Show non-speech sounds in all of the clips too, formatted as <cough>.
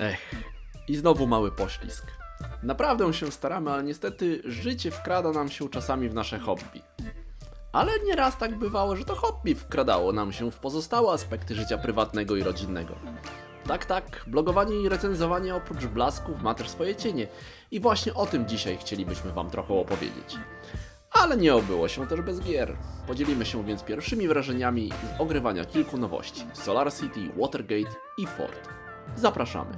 Ech, i znowu mały poślizg. Naprawdę się staramy, ale niestety życie wkrada nam się czasami w nasze hobby. Ale nieraz tak bywało, że to hobby wkradało nam się w pozostałe aspekty życia prywatnego i rodzinnego. Tak, tak, blogowanie i recenzowanie oprócz blasków ma też swoje cienie. I właśnie o tym dzisiaj chcielibyśmy Wam trochę opowiedzieć. Ale nie obyło się też bez gier. Podzielimy się więc pierwszymi wrażeniami z ogrywania kilku nowości: Solar City, Watergate i Fort. Zapraszamy.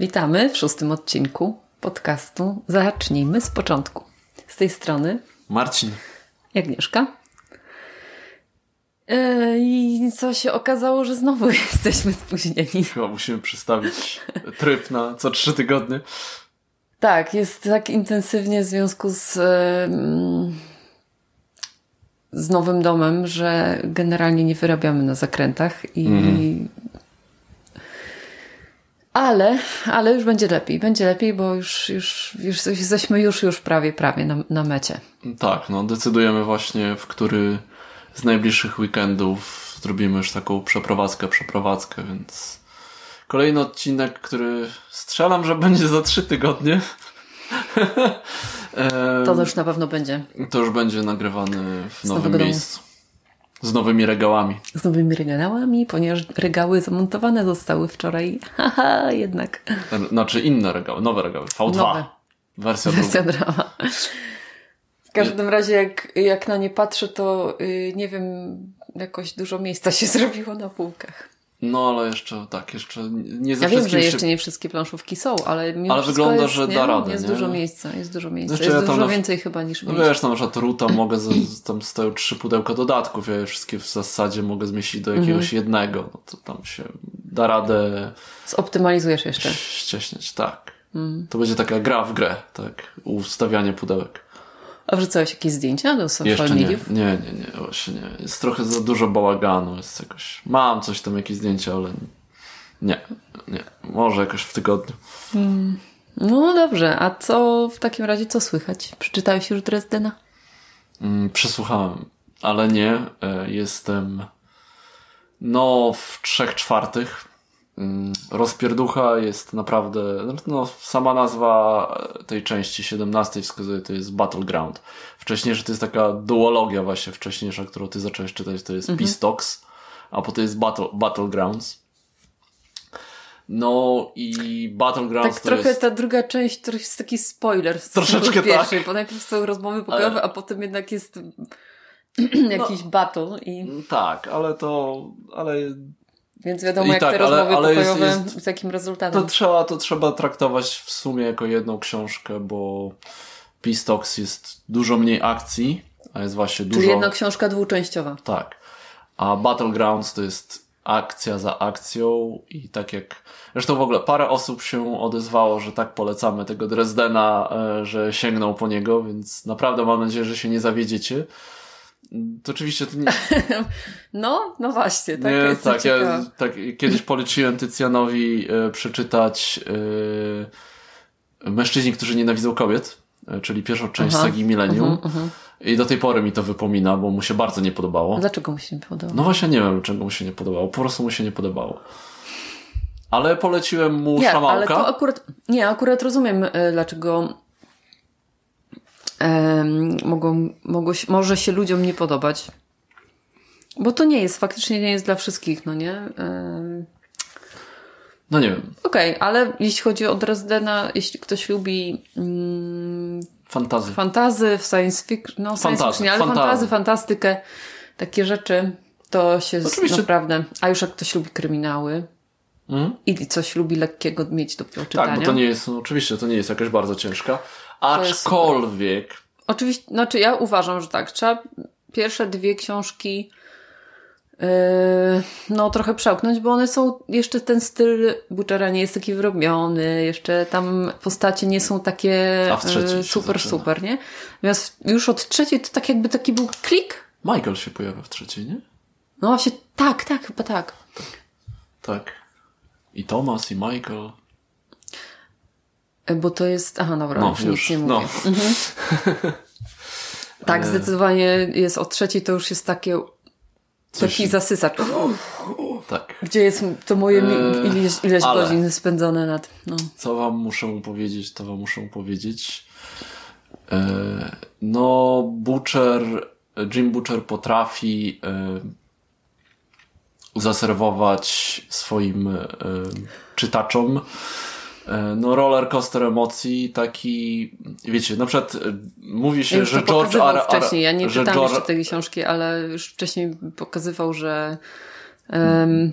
Witamy w szóstym odcinku podcastu Zacznijmy z początku. Z tej strony Marcin. Agnieszka. E, I co się okazało, że znowu <laughs> jesteśmy spóźnieni. Chyba musimy przestawić tryb na co trzy tygodnie. Tak, jest tak intensywnie w związku z, z nowym domem, że generalnie nie wyrabiamy na zakrętach i. Ale, ale już będzie lepiej. Będzie lepiej, bo już, już, już jesteśmy już, już prawie, prawie na, na mecie. Tak, no decydujemy właśnie, w który z najbliższych weekendów zrobimy już taką przeprowadzkę, przeprowadzkę, więc kolejny odcinek, który strzelam, że będzie za trzy tygodnie. <laughs> To już na pewno będzie. to już będzie nagrywany w nowym miejscu. Z nowymi regałami. Z nowymi regałami, ponieważ regały zamontowane zostały wczoraj. <laughs> Haha, jednak. Znaczy inne regały, nowe regały. V2. Nowe. Wersja druga. Wersja drama. W każdym razie, jak, jak na nie patrzę, to yy, nie wiem, jakoś dużo miejsca się <laughs> zrobiło na półkach. No ale jeszcze tak, jeszcze nie ze Ja wiem, że jeszcze nie wszystkie planszówki są, ale mimo Ale wygląda, jest, że nie? da radę, Jest nie? dużo miejsca, jest dużo miejsca. Znaczy, ja jest tam dużo na- więcej chyba niż No wiesz, na przykład ruta <clears throat> mogę, z, tam stoją trzy pudełka dodatków, ja je wszystkie w zasadzie mogę zmieścić do jakiegoś Mhm. jednego, no to tam się da radę Zoptymalizujesz jeszcze. ścieśniać, tak. Mhm. To będzie taka gra w grę, tak, ustawianie pudełek. A wrzucałeś jakieś zdjęcia do social Jeszcze nie, nie, nie, nie, właśnie nie. Jest trochę za dużo bałaganu, jest jakoś, mam coś tam, jakieś zdjęcia, ale nie, nie, może jakoś w tygodniu. No dobrze, a co w takim razie, co słychać? Przeczytałeś już Dresdena? Mm, Przesłuchałem, ale nie. E, Jestem no w trzech czwartych. Mm, Rozpierducha jest naprawdę, no sama nazwa tej części 17 wskazuje, to jest Battleground. Wcześniejsza to jest taka duologia właśnie wcześniejsza, którą ty zacząłeś czytać, to jest Peace Talks, a potem jest Battle, Battlegrounds. No i Battlegrounds Tak to trochę jest... ta druga część to jest taki spoiler w Troszeczkę do tak. pierwszej, bo najpierw są rozmowy pokojowe, a potem jednak jest <clears throat> jakiś battle i Tak, ale to, ale więc wiadomo I jak tak, te ale- rozmowy ale jest- pokojowe jest- z jakim rezultatem. To trzeba, to trzeba traktować w sumie jako jedną książkę, bo Talks jest dużo mniej akcji, a jest właśnie dużo... Czyli jedna książka dwuczęściowa. Tak. A Battlegrounds to jest akcja za akcją i tak jak... Zresztą w ogóle parę osób się odezwało, że tak polecamy tego Dresdena, e, że sięgną po niego, więc naprawdę mam nadzieję, że się nie zawiedziecie. To oczywiście to nie, <laughs> No, no właśnie, tak nie, jest tak, ja tak, kiedyś poleciłem Tycjanowi e, przeczytać e, Mężczyźni, którzy nienawidzą kobiet, e, czyli pierwszą część Aha. sagi Millennium. Mhm, I do tej pory mi to wypomina, bo mu się bardzo nie podobało. Dlaczego mu się nie podoba? No właśnie nie wiem, czego mu się nie podobało. Po prostu mu się nie podobało. Ale poleciłem mu Nie, ale Szamałka. to akurat, nie, akurat rozumiem, e, dlaczego mogą, się, może się ludziom nie podobać. Bo to nie jest, faktycznie nie jest dla wszystkich, no nie? No nie wiem, Okej, ale jeśli chodzi o Dresdena, jeśli ktoś lubi mm, fantazy. fantazy, science fiction, no science Fantazy, fiction, ale fantazy. fantazy, fantastykę, takie rzeczy, to się Oczywiście. naprawdę, a już jak ktoś lubi kryminały Mhm. i coś lubi lekkiego mieć do czytania. Tak, bo to nie jest, no, oczywiście to nie jest jakaś bardzo ciężka. Jest- Aczkolwiek Oczywiście, znaczy ja uważam, że tak, trzeba pierwsze dwie książki yy, no trochę przełknąć, bo one są, jeszcze ten styl Butchera nie jest taki wyrobiony, jeszcze tam postacie nie są takie yy, super, super, nie? Natomiast już od trzeciej to tak jakby taki był klik. Michael się pojawia w trzeciej, nie? No właśnie, tak, tak, chyba tak. Tak. I Thomas, i Michael. Bo to jest... Aha, dobra, No, już, już, nic nie no. mówię. Mhm. <laughs> tak, zdecydowanie jest o trzeciej, to już jest takie Coś- taki zasysacz. Tak. Gdzie jest to moje Eee, ileś, ileś ale- godzin spędzone nad... No. Co wam muszę powiedzieć, to wam muszę powiedzieć. E, no, Butcher, Jim Butcher potrafi e, zaserwować swoim e, czytaczom e, no roller coaster emocji taki, wiecie, na przykład e, mówi się, Ja że George R. R. wcześniej. Ja nie że czytałam George- jeszcze tej książki, ale już wcześniej pokazywał, że em,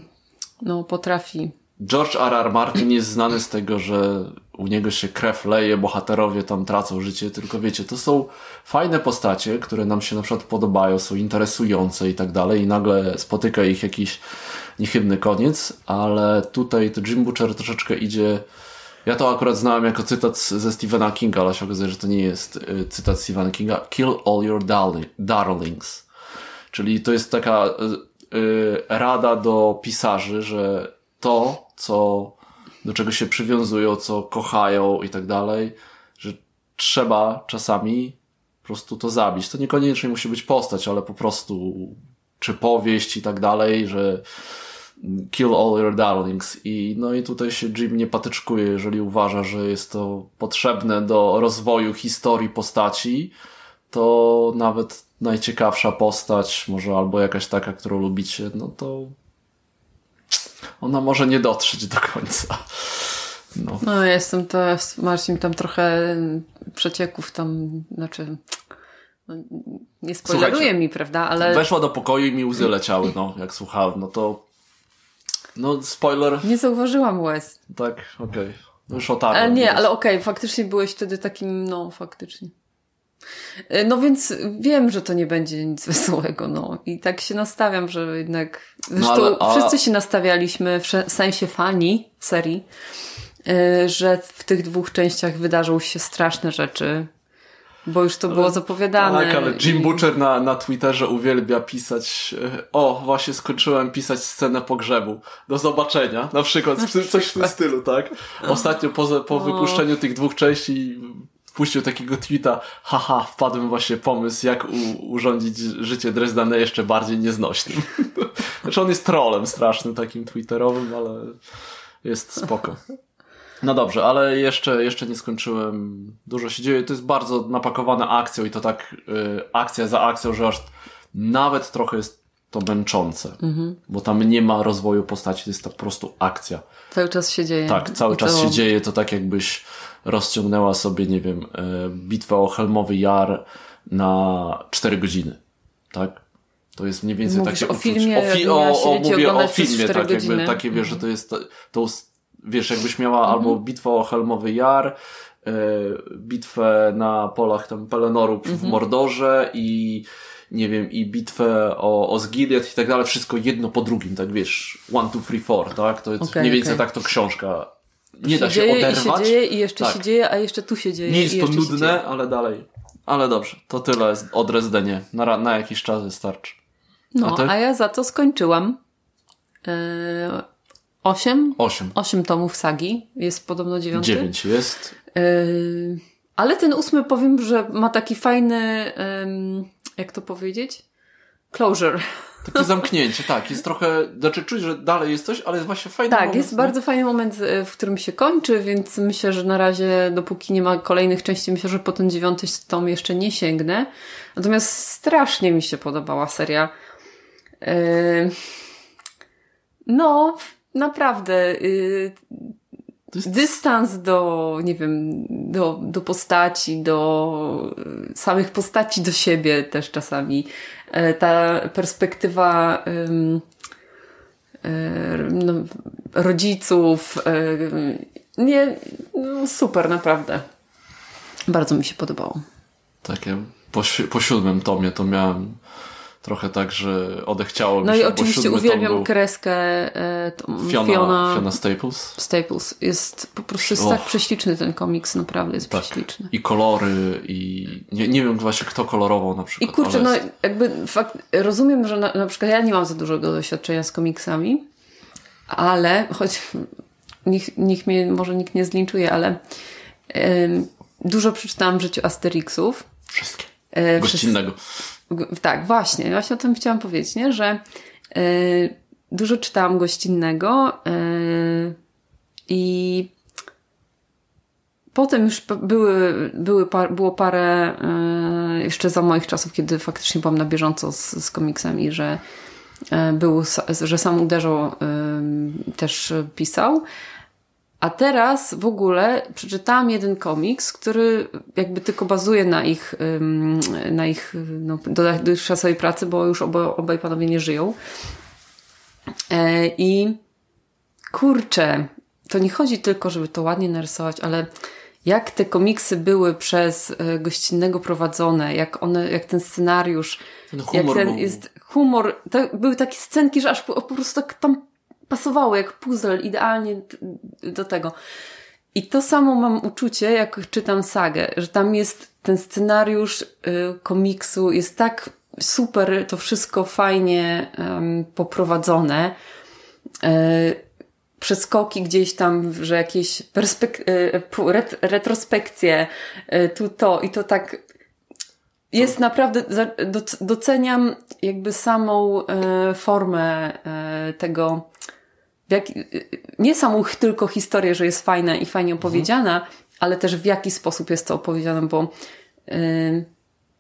no, potrafi. George R. R. Martin jest znany z tego, że u niego się krew leje, bohaterowie tam tracą życie, tylko wiecie, to są fajne postacie, które nam się na przykład podobają, są interesujące i tak dalej i nagle spotyka ich jakiś niechybny koniec, ale tutaj to Jim Butcher troszeczkę idzie ja to akurat znałem jako cytat ze Stephena Kinga, ale się okazuje, że to nie jest y, cytat Stephena Kinga. Kill all your darli- darlings. Czyli to jest taka y, y, rada do pisarzy, że to, co, do czego się przywiązują, co kochają i tak dalej, że trzeba czasami po prostu to zabić. To niekoniecznie musi być postać, ale po prostu czy powieść i tak dalej, że kill all your darlings i no i tutaj się Jim nie patyczkuje, jeżeli uważa, że jest to potrzebne do rozwoju historii postaci, to nawet najciekawsza postać, może albo jakaś taka, którą lubicie, no to ona może nie dotrzeć do końca. No. No, ja jestem to, Marcin tam trochę przecieków tam, znaczy, no, nie spoileruje Słuchajcie, mi, prawda, ale Weszła do pokoju i mi łzy leciały, no, jak słuchałem, no to no spoiler, nie zauważyłam łez. tak, okej. No Już otarłem. Ale nie, więc- ale okej, faktycznie byłeś wtedy takim, no faktycznie. E, No więc wiem, że to nie będzie nic <laughs> wesołego, no. I tak się nastawiam, że jednak... Zresztą ale- a- wszyscy się nastawialiśmy, w sensie fani serii, e, że w tych dwóch częściach wydarzą się straszne rzeczy, bo już to było zapowiadane. Tak, ale Jim i- Butcher na, na Twitterze uwielbia pisać e, o, właśnie skończyłem pisać scenę pogrzebu. Do zobaczenia. Na przykład coś, coś w tym stylu, tak? Ostatnio po, po wypuszczeniu tych dwóch części wpuścił takiego tweeta haha, wpadłem właśnie pomysł, jak u, urządzić życie Dresdena jeszcze bardziej nieznośnym. <laughs> znaczy on jest trollem strasznym takim twitterowym, ale jest spoko. No dobrze, ale jeszcze, jeszcze nie skończyłem. Dużo się dzieje. To jest bardzo napakowane akcją i to tak y, akcja za akcją, że aż nawet trochę jest to męczące. Bo tam nie ma rozwoju postaci, to jest to po prostu akcja. Cały czas się dzieje. Tak, cały I czas to- się dzieje. To tak jakbyś rozciągnęła sobie, nie wiem, y, bitwę o Helmowy Jar na 4 godziny. Tak? To jest mniej więcej Mówisz takie o filmie, o, fi- o, o, mówię o filmie, tak jakby, takie wiesz, że to jest to wiesz, jakbyś miała Mhm. albo bitwę o Helmowy Jar, e, bitwę na polach tam Pelenoru w Mhm. Mordorze i nie wiem, i bitwę o, o Zgiliad i tak dalej, wszystko jedno po drugim, tak wiesz, one, two, three, four, tak? To jest Okej, mniej więcej okej. tak to książka. Nie da się dzieje oderwać. I się dzieje i jeszcze Tak. się dzieje, a jeszcze tu się dzieje. Nie jest to się nudne, ale dalej. Ale dobrze, to tyle o Dresdenie. Na, na jakiś czas wystarczy. No, A a ja za to skończyłam. E, osiem? Osiem. Osiem tomów sagi. Jest podobno dziewiąty. Dziewięć jest. E, ale ten ósmy powiem, że ma taki fajny, jak to powiedzieć? Closure. Takie <laughs> zamknięcie, tak. Jest trochę, znaczy czuć, że dalej jest coś, ale jest właśnie fajny Tak, moment, jest nie? bardzo fajny moment, e, w którym się kończy, więc myślę, że na razie, dopóki nie ma kolejnych części, myślę, że po ten dziewiąty tom jeszcze nie sięgnę. Natomiast strasznie mi się podobała seria. E, No, naprawdę. y, jest- Dystans do, nie wiem, do, do postaci, do y, samych postaci, do siebie też czasami. E, Ta perspektywa e, no, rodziców. e, Nie, no, super, naprawdę. Bardzo mi się podobało. Takie po, si- po siódmym tomie to miałem trochę tak, że odechciało mi No się, i oczywiście uwielbiam był kreskę e, Fiona, Fiona, Fiona, Staples. Staples. Jest po prostu jest tak prześliczny ten komiks, naprawdę jest Tak. prześliczny. I kolory, i nie, nie wiem właśnie kto kolorował na I przykład. kurczę, ale no jest- jakby fakt, rozumiem, że na, na przykład ja nie mam za dużego doświadczenia z komiksami, ale choć niech, niech mnie może nikt nie zlinczuje, ale Dużo przeczytałam w życiu Asterixów. Wszystkie. E, Gościnnego. Tak, właśnie. Właśnie o tym chciałam powiedzieć, nie? że e, dużo czytałam gościnnego e, i potem już były, były par, było parę jeszcze za moich czasów, kiedy faktycznie byłam na bieżąco z, z komiksami, że był, że sam uderzał też pisał. A teraz w ogóle przeczytałam jeden komiks, który jakby tylko bazuje na ich, na ich no, dotychczasowej pracy, bo już obo, obaj panowie nie żyją. E, I kurczę, to nie chodzi tylko, żeby to ładnie narysować, ale jak te komiksy były przez e, gościnnego prowadzone, jak one, jak ten scenariusz, ten humor jak ten jest humor, to były takie scenki, że aż po, po prostu tak tam pasowało jak puzzle idealnie do tego. I to samo mam uczucie, jak czytam sagę, że tam jest ten scenariusz y, komiksu, jest tak super, to wszystko fajnie um, poprowadzone. Y, przeskoki gdzieś tam, że jakieś ret retrospekcje, y, tu to i to tak jest naprawdę, doceniam jakby samą e, formę e, tego jak, nie samą tylko historię, że jest fajna i fajnie opowiedziana, mhm. ale też w jaki sposób jest to opowiedziane, bo, yy,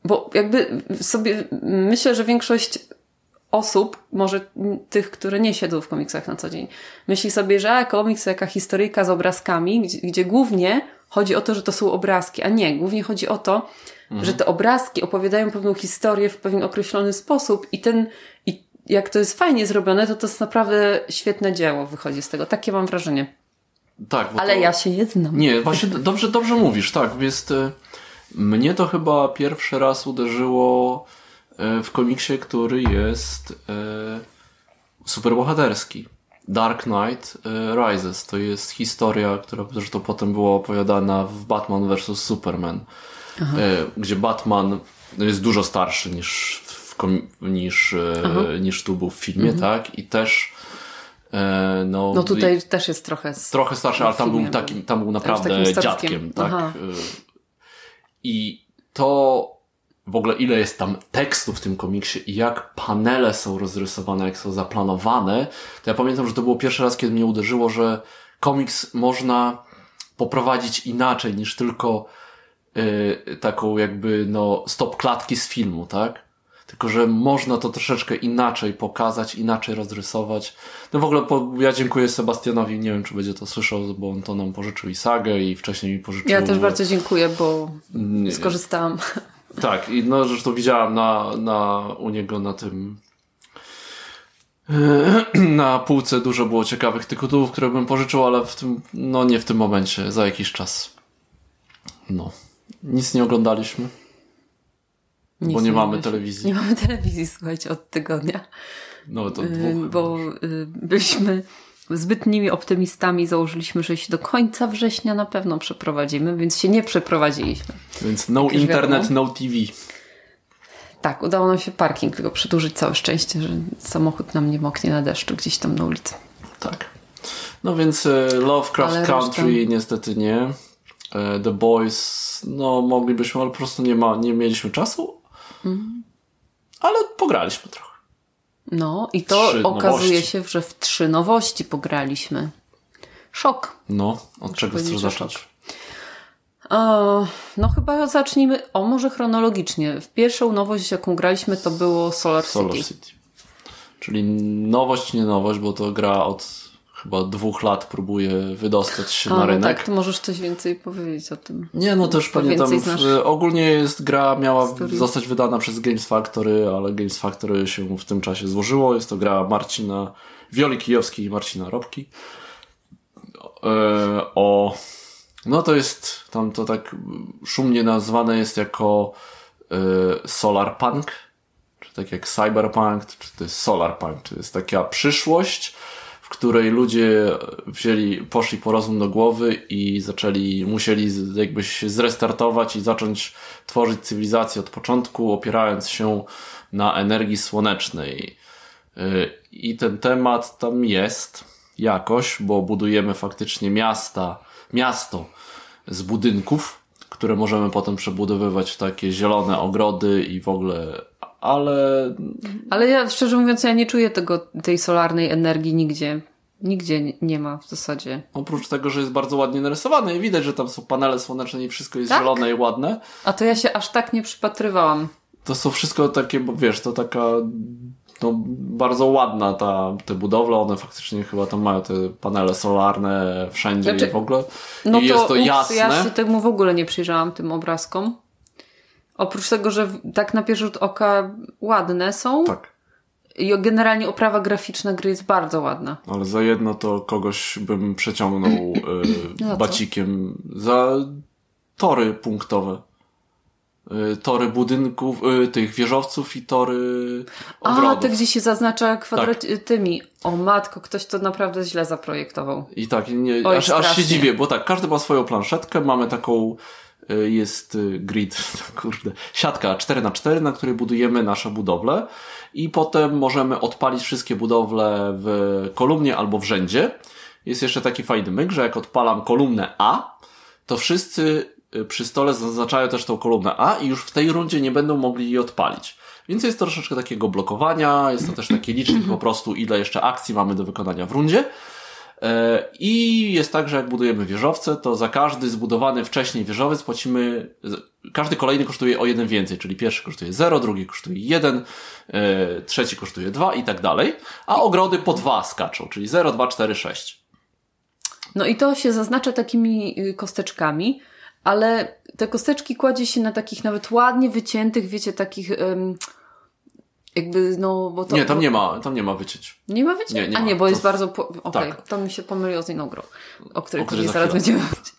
bo jakby sobie myślę, że większość osób, może tych, które nie siedzą w komiksach na co dzień, myśli sobie, że a, komiks to jaka historyjka z obrazkami, gdzie, gdzie głównie chodzi o to, że to są obrazki, a nie, głównie chodzi o to, mhm. że te obrazki opowiadają pewną historię w pewien określony sposób i ten, jak to jest fajnie zrobione, to to jest naprawdę świetne dzieło wychodzi z tego. Takie mam wrażenie. Tak. Ale to... ja się nie znam. Nie, właśnie dobrze, dobrze mówisz, tak. Jest, e, mnie to chyba pierwszy raz uderzyło e, w komiksie, który jest e, superbohaterski. Dark Knight Rises. To jest historia, która zresztą potem była opowiadana w Batman vs. Superman. Aha. Gdzie Batman jest dużo starszy niż niż, e, niż tu był w filmie, mhm. tak? I też e, no, no tutaj i, też jest trochę trochę starszy, ale tam był takim, tam był naprawdę dziadkiem, tak? Aha. E, I to w ogóle ile jest tam tekstu w tym komiksie i jak panele są rozrysowane, jak są zaplanowane, to ja pamiętam, że to było pierwszy raz, kiedy mnie uderzyło, że komiks można poprowadzić inaczej niż tylko yy, taką jakby no stop klatki z filmu, tak? Tylko że można to troszeczkę inaczej pokazać, inaczej rozrysować. No w ogóle po, ja dziękuję Sebastianowi, nie wiem czy będzie to słyszał, bo on to nam pożyczył i sagę i wcześniej mi pożyczył. Ja też bardzo dziękuję, bo nie. skorzystałam. Tak, i no zresztą widziałam na, na, u niego na tym <clears throat> na półce dużo było ciekawych tytułów, które bym pożyczył, ale w tym, no nie w tym momencie, za jakiś czas. No. Nic nie oglądaliśmy. Nic bo nie, nie mamy telewizji. Nie mamy telewizji, słuchajcie, od tygodnia. No to dwóch. Bo y, byliśmy zbytnimi optymistami, założyliśmy, że się do końca września na pewno przeprowadzimy, więc się nie przeprowadziliśmy. Więc no internet, wiadomo. no TV. Tak, udało nam się parking tylko przedłużyć, całe szczęście, że samochód nam nie moknie na deszczu gdzieś tam na ulicy. Tak. No więc e, Lovecraft ale Country reszta... niestety nie. E, The Boys, no moglibyśmy, ale po prostu nie, ma, nie mieliśmy czasu. Mhm. Ale pograliśmy trochę. No i to trzy okazuje nowości. się, że w trzy nowości pograliśmy. Szok. No, od czego chcesz zacząć? O, no chyba zacznijmy, o może chronologicznie. W pierwszą nowość, jaką graliśmy, to było Solar, Solar City. City. Czyli nowość, nie nowość, bo to gra od chyba dwóch lat próbuje wydostać się A, na no rynek. tak, to możesz coś więcej powiedzieć o tym. Nie, no też pamiętam, ogólnie jest gra, miała Story. zostać wydana przez Games Factory, ale Games Factory się w tym czasie złożyło. Jest to gra Marcina Wioli Kijowskiej i Marcina Robki. E, o, no to jest, tam to tak szumnie nazwane jest jako e, Solar Punk, czy tak jak Cyberpunk, czy to jest Solar Punk, czy to jest taka przyszłość, w której ludzie wzięli, poszli po rozum do głowy i zaczęli, musieli jakby się zrestartować i zacząć tworzyć cywilizację od początku, opierając się na energii słonecznej. Y, I ten temat tam jest jakoś, bo budujemy faktycznie miasta, miasto z budynków, które możemy potem przebudowywać w takie zielone ogrody i w ogóle, ale Ale ja szczerze mówiąc, ja nie czuję tego, tej solarnej energii nigdzie. Nigdzie nie- ma w zasadzie. oprócz tego, że jest bardzo ładnie narysowane i widać, że tam są panele słoneczne i wszystko jest Tak? zielone i ładne, A to ja się aż tak nie przypatrywałam. to są wszystko takie, bo wiesz, to taka no, bardzo ładna ta, te budowle, one faktycznie chyba tam mają te panele solarne wszędzie Znaczy, i w ogóle. No I to, jest to ups, jasne. ja się temu w ogóle nie przyjrzałam, tym obrazkom. Oprócz tego, że tak na pierwszy rzut oka ładne są Tak. i generalnie oprawa graficzna gry jest bardzo ładna. Ale za jedno to kogoś bym przeciągnął <clears throat> y, co? bacikiem. Za tory punktowe. Y, tory budynków, y, tych wieżowców i tory ogrodów. A, te gdzie się zaznacza kwadrat tymi. O matko, ktoś to naprawdę źle zaprojektował. I tak, nie, Oj, aż, aż się dziwię, bo tak, każdy ma swoją planszetkę, mamy taką, y, jest y, grid, <laughs> kurde, siatka 4 na 4 na której budujemy nasze budowle i potem możemy odpalić wszystkie budowle w kolumnie albo w rzędzie. Jest jeszcze taki fajny myk, że jak odpalam kolumnę A, to wszyscy y, przy stole zaznaczają też tą kolumnę A i już w tej rundzie nie będą mogli jej odpalić. Więc jest troszeczkę takiego blokowania, jest to też taki licznik po prostu, ile jeszcze akcji mamy do wykonania w rundzie. E, I jest tak, że jak budujemy wieżowce, to za każdy zbudowany wcześniej wieżowiec płacimy, każdy kolejny kosztuje o jeden więcej, czyli pierwszy kosztuje 0, drugi kosztuje 1, e, trzeci kosztuje 2 i tak dalej, a ogrody po 2 skaczą, czyli 0, 2, 4, 6. No i to się zaznacza takimi y, kosteczkami, ale te kosteczki kładzie się na takich nawet ładnie wyciętych, wiecie, takich em, jakby, no, bo to... Nie, tam nie ma, tam nie ma wycieć. Nie ma wycięć? Nie, nie A ma. nie, bo jest bardzo... Po... Okej, tak. to mi się pomyliło z inną grą, o której, O za zaraz będziemy mówić.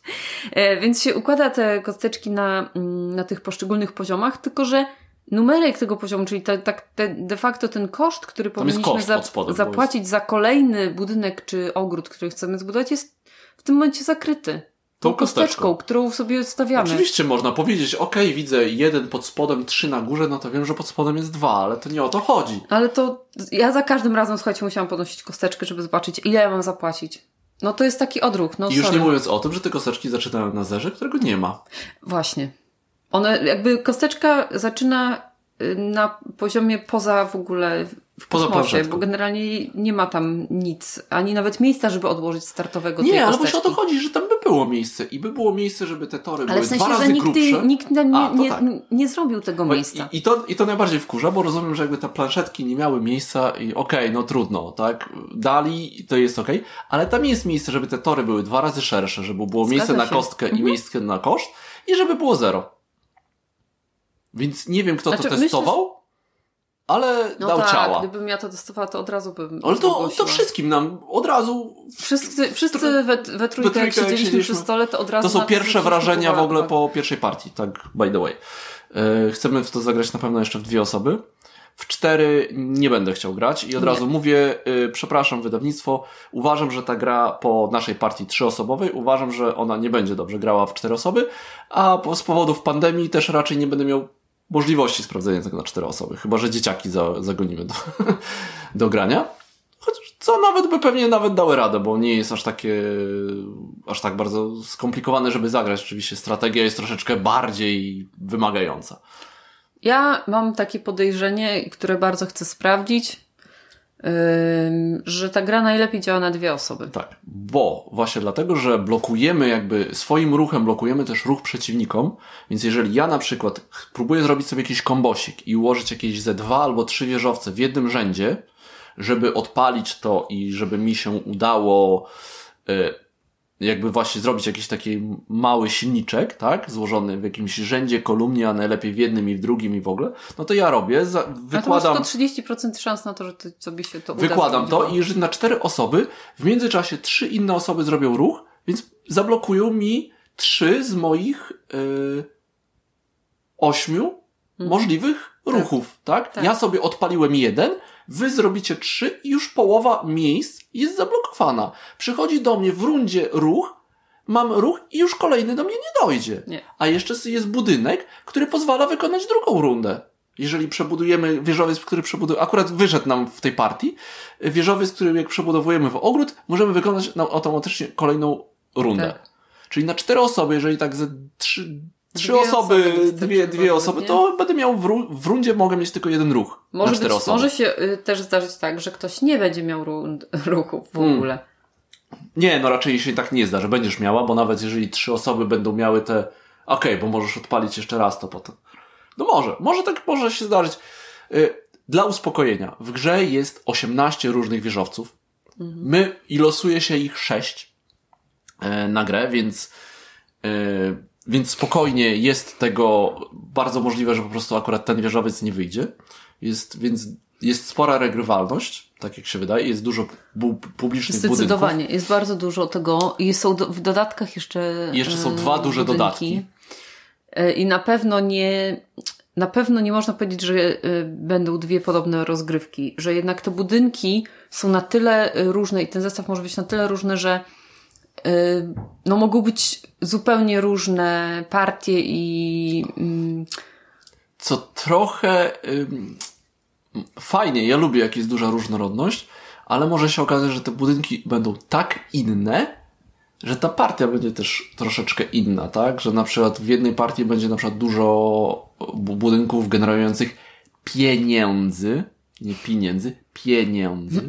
E, więc się układa te kosteczki na, mm, na tych poszczególnych poziomach, tylko że numerek tego poziomu, czyli te, tak te, de facto ten koszt, który jest powinniśmy pod spodem, zapłacić za kolejny budynek czy ogród, który chcemy zbudować, jest w tym momencie zakryty. Tą Tą kosteczką, którą sobie stawiamy. Oczywiście można powiedzieć, ok, widzę jeden pod spodem, trzy na górze, no to wiem, że pod spodem jest dwa, ale to nie o to chodzi. Ale to ja za każdym razem, słuchajcie, musiałam podnosić kosteczkę, żeby zobaczyć, ile ja mam zapłacić. No to jest taki odruch, no I już sorry. nie mówiąc o tym, że te kosteczki zaczynają na zerze, którego nie ma. Właśnie. One, jakby kosteczka zaczyna y, na poziomie poza w ogóle Poza kosmosie, bo generalnie nie ma tam nic, ani nawet miejsca, żeby odłożyć startowego Nie, ale właśnie o to chodzi, że tam by było miejsce i by było miejsce, żeby te tory Ale były w sensie, dwa razy nikt, grubsze. nikt nie, A, nie, tak. nie zrobił tego Bo miejsca. I, i, to, I to najbardziej wkurza, bo rozumiem, że jakby te planszetki nie miały miejsca i okej, no trudno, tak? Dali, to jest okej, ale tam jest miejsce, żeby te tory były dwa razy szersze, żeby było Zgadza miejsce na się. kostkę i Mhm. miejsce na koszt i żeby było zero. Więc nie wiem, kto Znaczy, to myślę, testował, ale no dał tak, ciała. gdybym ja to testowała, to od razu bym Ale to, to wszystkim nam od razu Wszyscy, wszyscy we, we trójkę, jak jak siedzieliśmy przy siedzieliśmy, stole, to od razu To są pierwsze wrażenia w ogóle po pierwszej partii, tak by the way. E, Chcemy w to zagrać na pewno jeszcze w dwie osoby. W cztery nie będę chciał grać i od Nie. razu mówię, y, przepraszam wydawnictwo, uważam, że ta gra po naszej partii trzyosobowej, uważam, że ona nie będzie dobrze grała w cztery osoby, a po, z powodów pandemii też raczej nie będę miał możliwości sprawdzenia tego na cztery osoby, chyba że dzieciaki za, zagonimy do, <laughs> do grania. Chociaż co nawet by pewnie nawet dały radę, bo nie jest aż takie, aż tak bardzo skomplikowane, żeby zagrać. Oczywiście strategia jest troszeczkę bardziej wymagająca. Ja mam takie podejrzenie, które bardzo chcę sprawdzić, że ta gra najlepiej działa na dwie osoby. Tak, bo właśnie dlatego, że blokujemy jakby swoim ruchem, blokujemy też ruch przeciwnikom, więc jeżeli ja na przykład próbuję zrobić sobie jakiś kombosik i ułożyć jakieś ze dwa albo trzy wieżowce w jednym rzędzie, żeby odpalić to i żeby mi się udało y, jakby właśnie zrobić jakiś taki mały silniczek, tak, złożony w jakimś rzędzie, kolumnie, a najlepiej w jednym i w drugim i w ogóle, no to ja robię, za, A to masz wykładam... tylko 30% szans na to, że ty, sobie się to uda Wykładam to i że na cztery osoby w międzyczasie trzy inne osoby zrobią ruch, więc zablokują mi trzy z moich yy, ośmiu możliwych ruchów, tak? Mhm. Tak. Ja sobie odpaliłem jeden, wy zrobicie trzy i już połowa miejsc jest zablokowana. Przychodzi do mnie w rundzie ruch, mam ruch i już kolejny do mnie nie dojdzie. Nie. A jeszcze jest budynek, który pozwala wykonać drugą rundę. Jeżeli przebudujemy wieżowiec, który przebuduje, akurat wyszedł nam w tej partii, wieżowiec, który jak przebudowujemy w ogród, możemy wykonać automatycznie kolejną rundę. Tak. Czyli na cztery osoby, jeżeli tak ze trzy, trzy Dwie osoby, osoby dwie, dwie osoby, nie? to będę miał w, ru- w rundzie mogę mieć tylko jeden ruch. Może, cztery być, osoby. może się y, też zdarzyć tak, że ktoś nie będzie miał ru- ruchów w Hmm. ogóle. Nie, no raczej się tak nie zda, że będziesz miała, bo nawet jeżeli trzy osoby będą miały te. Okej, bo możesz odpalić jeszcze raz to potem. No może, może tak może się zdarzyć. Y, Dla uspokojenia, w grze jest 18 różnych wieżowców. My i losuje się ich 6 na grę, więc, e, więc spokojnie jest tego bardzo możliwe, że po prostu akurat ten wieżowiec nie wyjdzie. Jest, więc jest spora regrywalność, tak jak się wydaje, jest dużo bu- publicznych budynków. Zdecydowanie. Jest bardzo dużo tego i są do, w dodatkach jeszcze. I jeszcze są e, dwa duże budynki. dodatki. E, I na pewno nie. Na pewno nie można powiedzieć, że e, będą dwie podobne rozgrywki, że jednak te budynki są na tyle różne i ten zestaw może być na tyle różny, że no mogą być zupełnie różne partie i mm, Co trochę fajnie, ja lubię jak jest duża różnorodność, ale może się okazać, że te budynki będą tak inne, że ta partia będzie też troszeczkę inna, tak? Że na przykład w jednej partii będzie na przykład dużo bu- budynków generujących pieniędzy, nie pieniędzy, pieniędzy. <clears throat>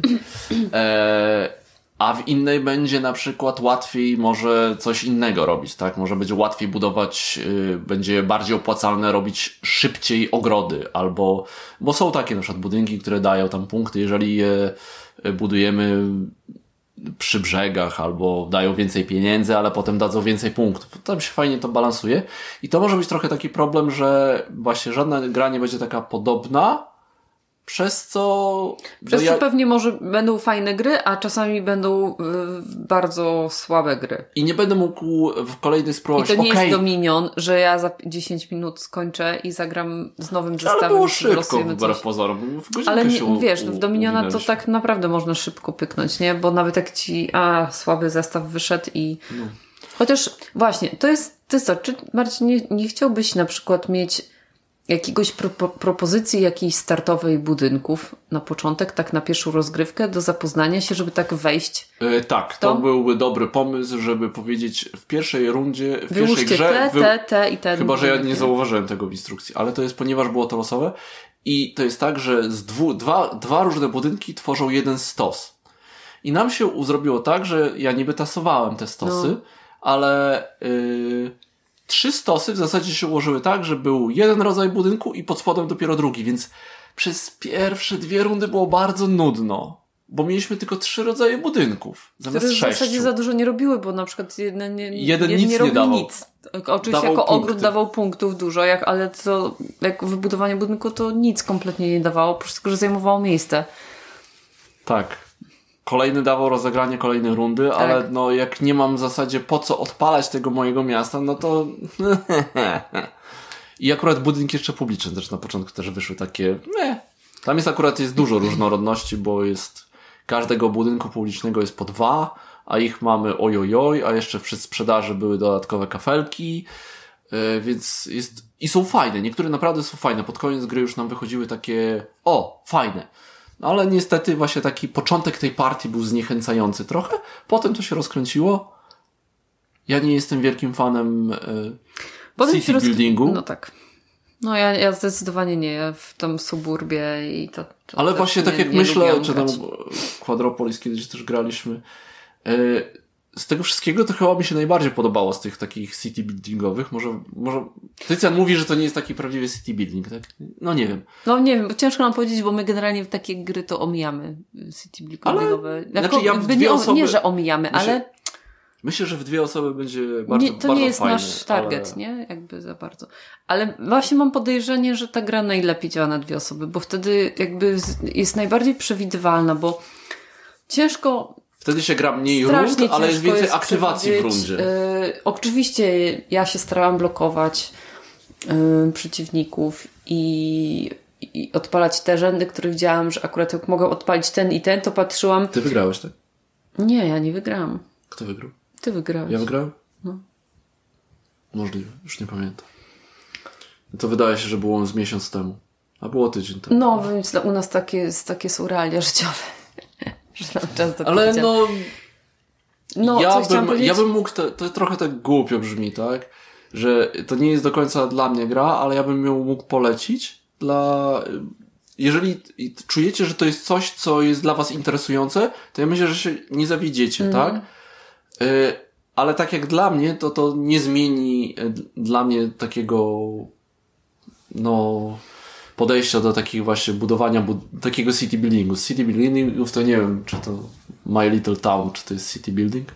E, a w innej będzie na przykład łatwiej może coś innego robić, tak? Może będzie łatwiej budować, y, będzie bardziej opłacalne robić szybciej ogrody, albo, bo są takie na przykład budynki, które dają tam punkty, jeżeli je y, budujemy przy brzegach, albo dają więcej pieniędzy, ale potem dadzą więcej punktów. Tam się fajnie to balansuje. I to może być trochę taki problem, że właśnie żadna gra nie będzie taka podobna, przez co... przez że co ja- pewnie może będą fajne gry, a czasami będą e, bardzo słabe gry. I nie będę mógł w kolejnej I spróbować, to nie okej, jest Dominion, że ja za 10 minut skończę i zagram z nowym ale zestawem. było i szybko wbrew pozorom. W Ale się nie, u- wiesz, u- w Dominiona to tak naprawdę można szybko pyknąć, nie? Bo nawet jak ci, a, słaby zestaw wyszedł i... No. Chociaż, właśnie, to jest, jest co, czy Marcin, nie, nie chciałbyś na przykład mieć jakiegoś propo, propozycji jakiejś startowej budynków na początek, tak na pierwszą rozgrywkę, do zapoznania się, żeby tak wejść? E, tak, to? To? byłby dobry pomysł, żeby powiedzieć w pierwszej rundzie, w pierwszej Wyłóżcie grze... te, wy- te, te i te. Chyba, że ja nie zauważyłem tego w instrukcji, ale to jest ponieważ było to losowe i to jest tak, że z dwu, dwa, dwa różne budynki tworzą jeden stos. I nam się zrobiło tak, że ja niby tasowałem te stosy, No. ale yy, trzy stosy w zasadzie się ułożyły tak, że był jeden rodzaj budynku i pod spodem dopiero drugi, więc przez pierwsze dwie rundy było bardzo nudno. Bo mieliśmy tylko trzy rodzaje budynków, zamiast Które w sześciu. zasadzie za dużo nie robiły, bo na przykład jeden nie, Jeden nie robił dawał. nic. Oczywiście Dawał jako ogród punkty. dawał punktów dużo, jak, ale to jak wybudowanie budynku to nic kompletnie nie dawało, po prostu, że zajmowało miejsce. Tak. Kolejny dawał rozegranie kolejnej rundy, ale Tak. no jak nie mam w zasadzie po co odpalać tego mojego miasta, no to... <laughs> I akurat budynki jeszcze publiczne też na początku też wyszły takie... Nie. Tam jest akurat jest dużo różnorodności, bo jest... Każdego budynku publicznego jest po dwa, a ich mamy ojojoj, a jeszcze przy sprzedaży były dodatkowe kafelki, yy, więc jest... I są fajne, niektóre naprawdę są fajne. Pod koniec gry już nam wychodziły takie... O, fajne. No ale niestety właśnie taki początek tej partii był zniechęcający trochę. Potem to się rozkręciło. Ja nie jestem wielkim fanem e, Potem city roz- buildingu, No tak. No ja, ja zdecydowanie nie, ja w tam suburbie i to... to ale właśnie tak jak myślę, czy tam. Quadropolis kiedyś też graliśmy. Z tego wszystkiego to chyba mi się najbardziej podobało z tych takich city buildingowych. Może, może Tycjan mówi, że to nie jest taki prawdziwy city building, tak? No nie wiem. No nie wiem, bo ciężko nam powiedzieć, bo my generalnie w takie gry to omijamy city buildingowe. znaczy Jako- ja w dwie nie, osoby- nie, że omijamy, Myślę- ale Myślę, że w dwie osoby będzie bardzo, nie, to bardzo nie jest fajnie, nasz target, ale... nie? Jakby za bardzo. Ale właśnie mam podejrzenie, że ta gra najlepiej działa na dwie osoby, bo wtedy jakby jest najbardziej przewidywalna, bo ciężko Wtedy się gra mniej strasznie rund, ale jest więcej aktywacji w rundzie. Y, oczywiście ja się starałam blokować y, przeciwników i, i odpalać te rzędy, które widziałam, że akurat jak mogę odpalić ten i ten, to patrzyłam. Ty wygrałeś, tak? Nie, ja nie wygrałam. Kto wygrał? Ty wygrałeś. Ja wygrałem? No. Możliwe, już nie pamiętam. To wydaje się, że było z miesiąc temu. A było tydzień temu. No, więc u nas takie, takie są realia życiowe. Że nam czas do Ale no... No, ja, bym, powiedzieć. ja bym mógł, to, to trochę tak głupio brzmi, tak? Że to nie jest do końca dla mnie gra, ale ja bym ją mógł polecić dla... Jeżeli czujecie, że to jest coś, co jest dla was interesujące, to ja myślę, że się nie zawiedziecie, Mhm. tak? Y, ale tak jak dla mnie, to to nie zmieni y, dla mnie takiego no podejścia do takich właśnie budowania bud takiego city buildingu. City buildingów to nie wiem, czy to My Little Town, czy to jest city building.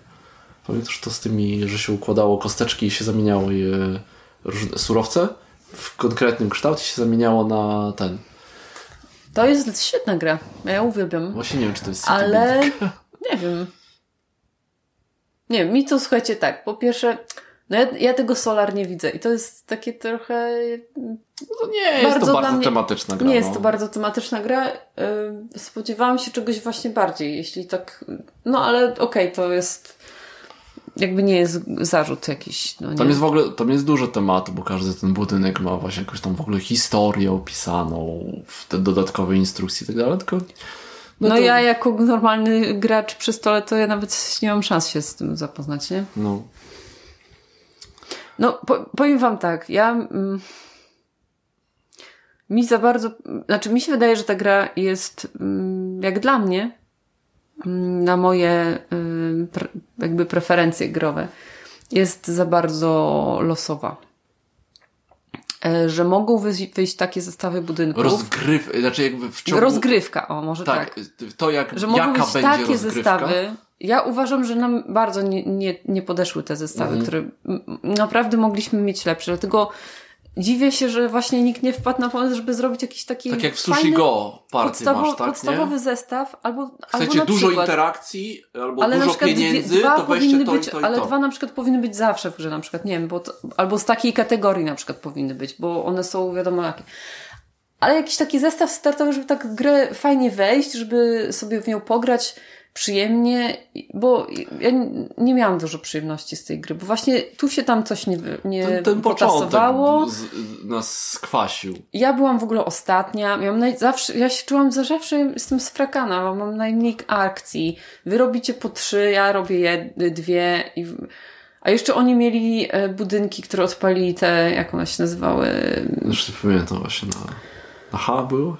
Pamiętasz to z tymi, że się układało kosteczki i się zamieniało je różne surowce w konkretnym kształcie się zamieniało na ten. To jest świetna gra. Ja uwielbiam. Właśnie nie wiem, czy to jest city Ale building. nie wiem. Nie mi to słuchajcie tak. Po pierwsze, no ja, ja tego Solar nie widzę i to jest takie trochę. No to nie jest bardzo to dla bardzo mnie- tematyczna gra. Nie jest no. to bardzo tematyczna gra. Spodziewałam się czegoś właśnie bardziej, jeśli tak. No ale okej, to jest. Jakby nie jest zarzut jakiś. No, nie. Tam jest w ogóle, tam jest dużo tematu, bo każdy ten budynek ma właśnie jakąś tam w ogóle historię opisaną w te dodatkowe instrukcje i tak dalej, tylko No, to- ja jako normalny gracz przy stole, to ja nawet nie mam szans się z tym zapoznać, nie? no, No, po, powiem wam tak, ja. Mm, mi za bardzo. Znaczy, mi się wydaje, że ta gra jest, mm, jak dla mnie, mm, na moje y, pre, jakby preferencje growe, jest za bardzo losowa. E, Że mogą wyjść, takie zestawy budynków. rozgryw, znaczy jakby w ciągu... Rozgrywka, o, może tak. Tak, to jak, że mogą być takie rozgrywka. zestawy. Ja uważam, że nam bardzo nie, nie, nie podeszły te zestawy, Mhm. które naprawdę mogliśmy mieć lepsze. Dlatego dziwię się, że właśnie nikt nie wpadł na pomysł, żeby zrobić jakiś taki Tak jak w Sushi fajny, Go party podstawo- masz, tak, podstawowy nie? zestaw, albo, albo Chcecie na dużo przykład, interakcji, albo ale dużo dwie- pieniędzy, dwa to weźcie to być, i to i ale to. dwa na przykład powinny być zawsze w grze, na przykład, nie wiem, bo to, albo z takiej kategorii na przykład powinny być, bo one są wiadomo jakie. Ale jakiś taki zestaw startowy, żeby tak grę fajnie wejść, żeby sobie w nią pograć przyjemnie, bo ja nie miałam dużo przyjemności z tej gry, bo właśnie tu się tam coś nie, nie Ten, ten początek z, nas skwasił. Ja byłam w ogóle ostatnia, miałam naj... zawsze, ja się czułam, że zawsze jestem sfrakana, bo mam najmniej akcji. Wy robicie po trzy, ja robię jed... dwie. I... A jeszcze oni mieli e, budynki, które odpalili te, jak one się nazywały? Już nie pamiętam właśnie na... Na H było?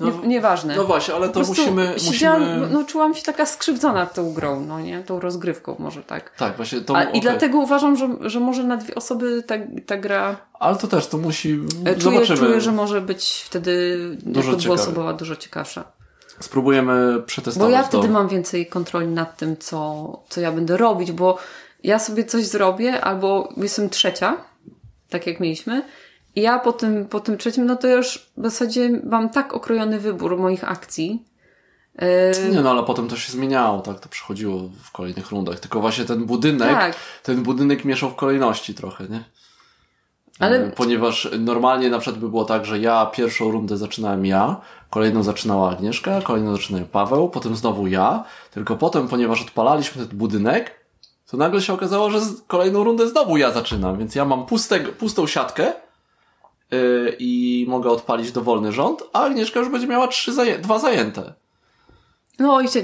No, Nie, nieważne. no właśnie, ale to musimy... musimy... no czułam się taka skrzywdzona tą grą, no nie? Tą rozgrywką może tak. Tak, właśnie to... A, okej. I dlatego uważam, że, że może na dwie osoby ta, ta gra Ale to też, to musi... e, czuję, Zobaczymy. czuję, że może być wtedy Dużo dwuosobowa dużo ciekawsza. Spróbujemy Bo przetestować ja to. wtedy mam więcej kontroli nad tym, co, co ja będę robić, bo ja sobie coś zrobię, albo jestem trzecia, tak jak mieliśmy, i ja po tym, po tym trzecim, no to już w zasadzie mam tak okrojony wybór moich akcji. Yy, Nie no, ale potem to się zmieniało, tak? To przechodziło w kolejnych rundach. Tylko właśnie ten budynek, Tak. ten budynek mieszał w kolejności trochę, nie? Ale- E, Ponieważ normalnie na przykład by było tak, że ja pierwszą rundę zaczynałem ja, kolejną zaczynała Agnieszka, kolejną zaczynał Paweł, potem znowu ja, tylko potem, ponieważ odpalaliśmy ten budynek, to nagle się okazało, że kolejną rundę znowu ja zaczynam, więc ja mam pustego, pustą siatkę yy, i mogę odpalić dowolny rząd, a Agnieszka już będzie miała trzy zaję- dwa zajęte. no i się,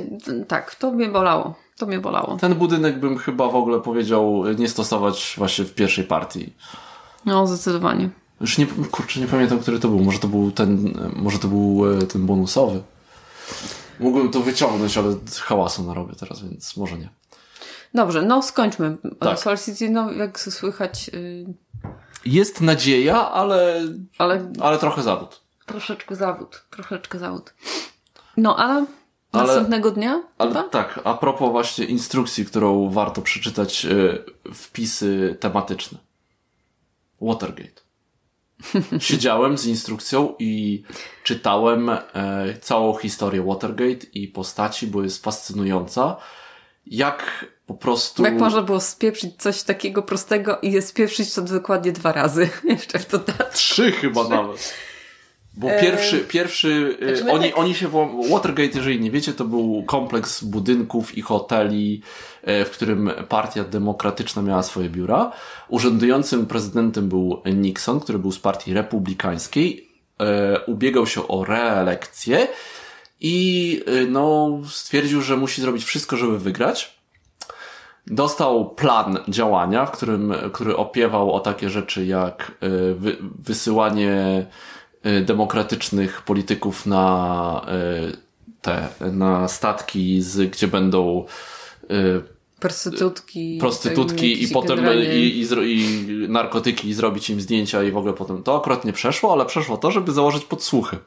tak, to mnie bolało. To mnie bolało. Ten budynek bym chyba w ogóle powiedział nie stosować właśnie w pierwszej partii. No, zdecydowanie. Już nie, kurczę, nie pamiętam, który to był. Może to był ten, może to był e, ten bonusowy. Mógłbym to wyciągnąć, ale hałasu narobię teraz, więc może nie. Dobrze, no skończmy. Tak. Soul City, no jak słychać, yy, Jest nadzieja, ale, ale ale trochę zawód. troszeczkę zawód, troszeczkę zawód. No, ale, Ale- następnego dnia Ale chyba? tak, a propos właśnie instrukcji, którą warto przeczytać, e, wpisy tematyczne. Watergate. <laughs> Siedziałem z instrukcją i czytałem e, całą historię Watergate i postaci, bo jest fascynująca. Jak po prostu... Jak można było spieprzyć coś takiego prostego i je spieprzyć to dokładnie dwa razy. <laughs> Jeszcze w dodatku. Trzy chyba nawet. Bo Eee, pierwszy, pierwszy e, znaczy oni, tak- oni się włam... Watergate, jeżeli nie wiecie, to był kompleks budynków i hoteli, e, w którym partia demokratyczna miała swoje biura. Urzędującym prezydentem był Nixon, który był z partii republikańskiej. E, ubiegał się o reelekcję i no, stwierdził, że musi zrobić wszystko, żeby wygrać. Dostał plan działania, w którym, który opiewał o takie rzeczy jak y, wy, wysyłanie y, demokratycznych polityków na te, na statki, z, gdzie będą prostytutki, prostytutki i potem generalnie... i, i, i, narkotyki i zrobić im zdjęcia i w ogóle potem to akurat nie przeszło, ale przeszło to, żeby założyć podsłuchy.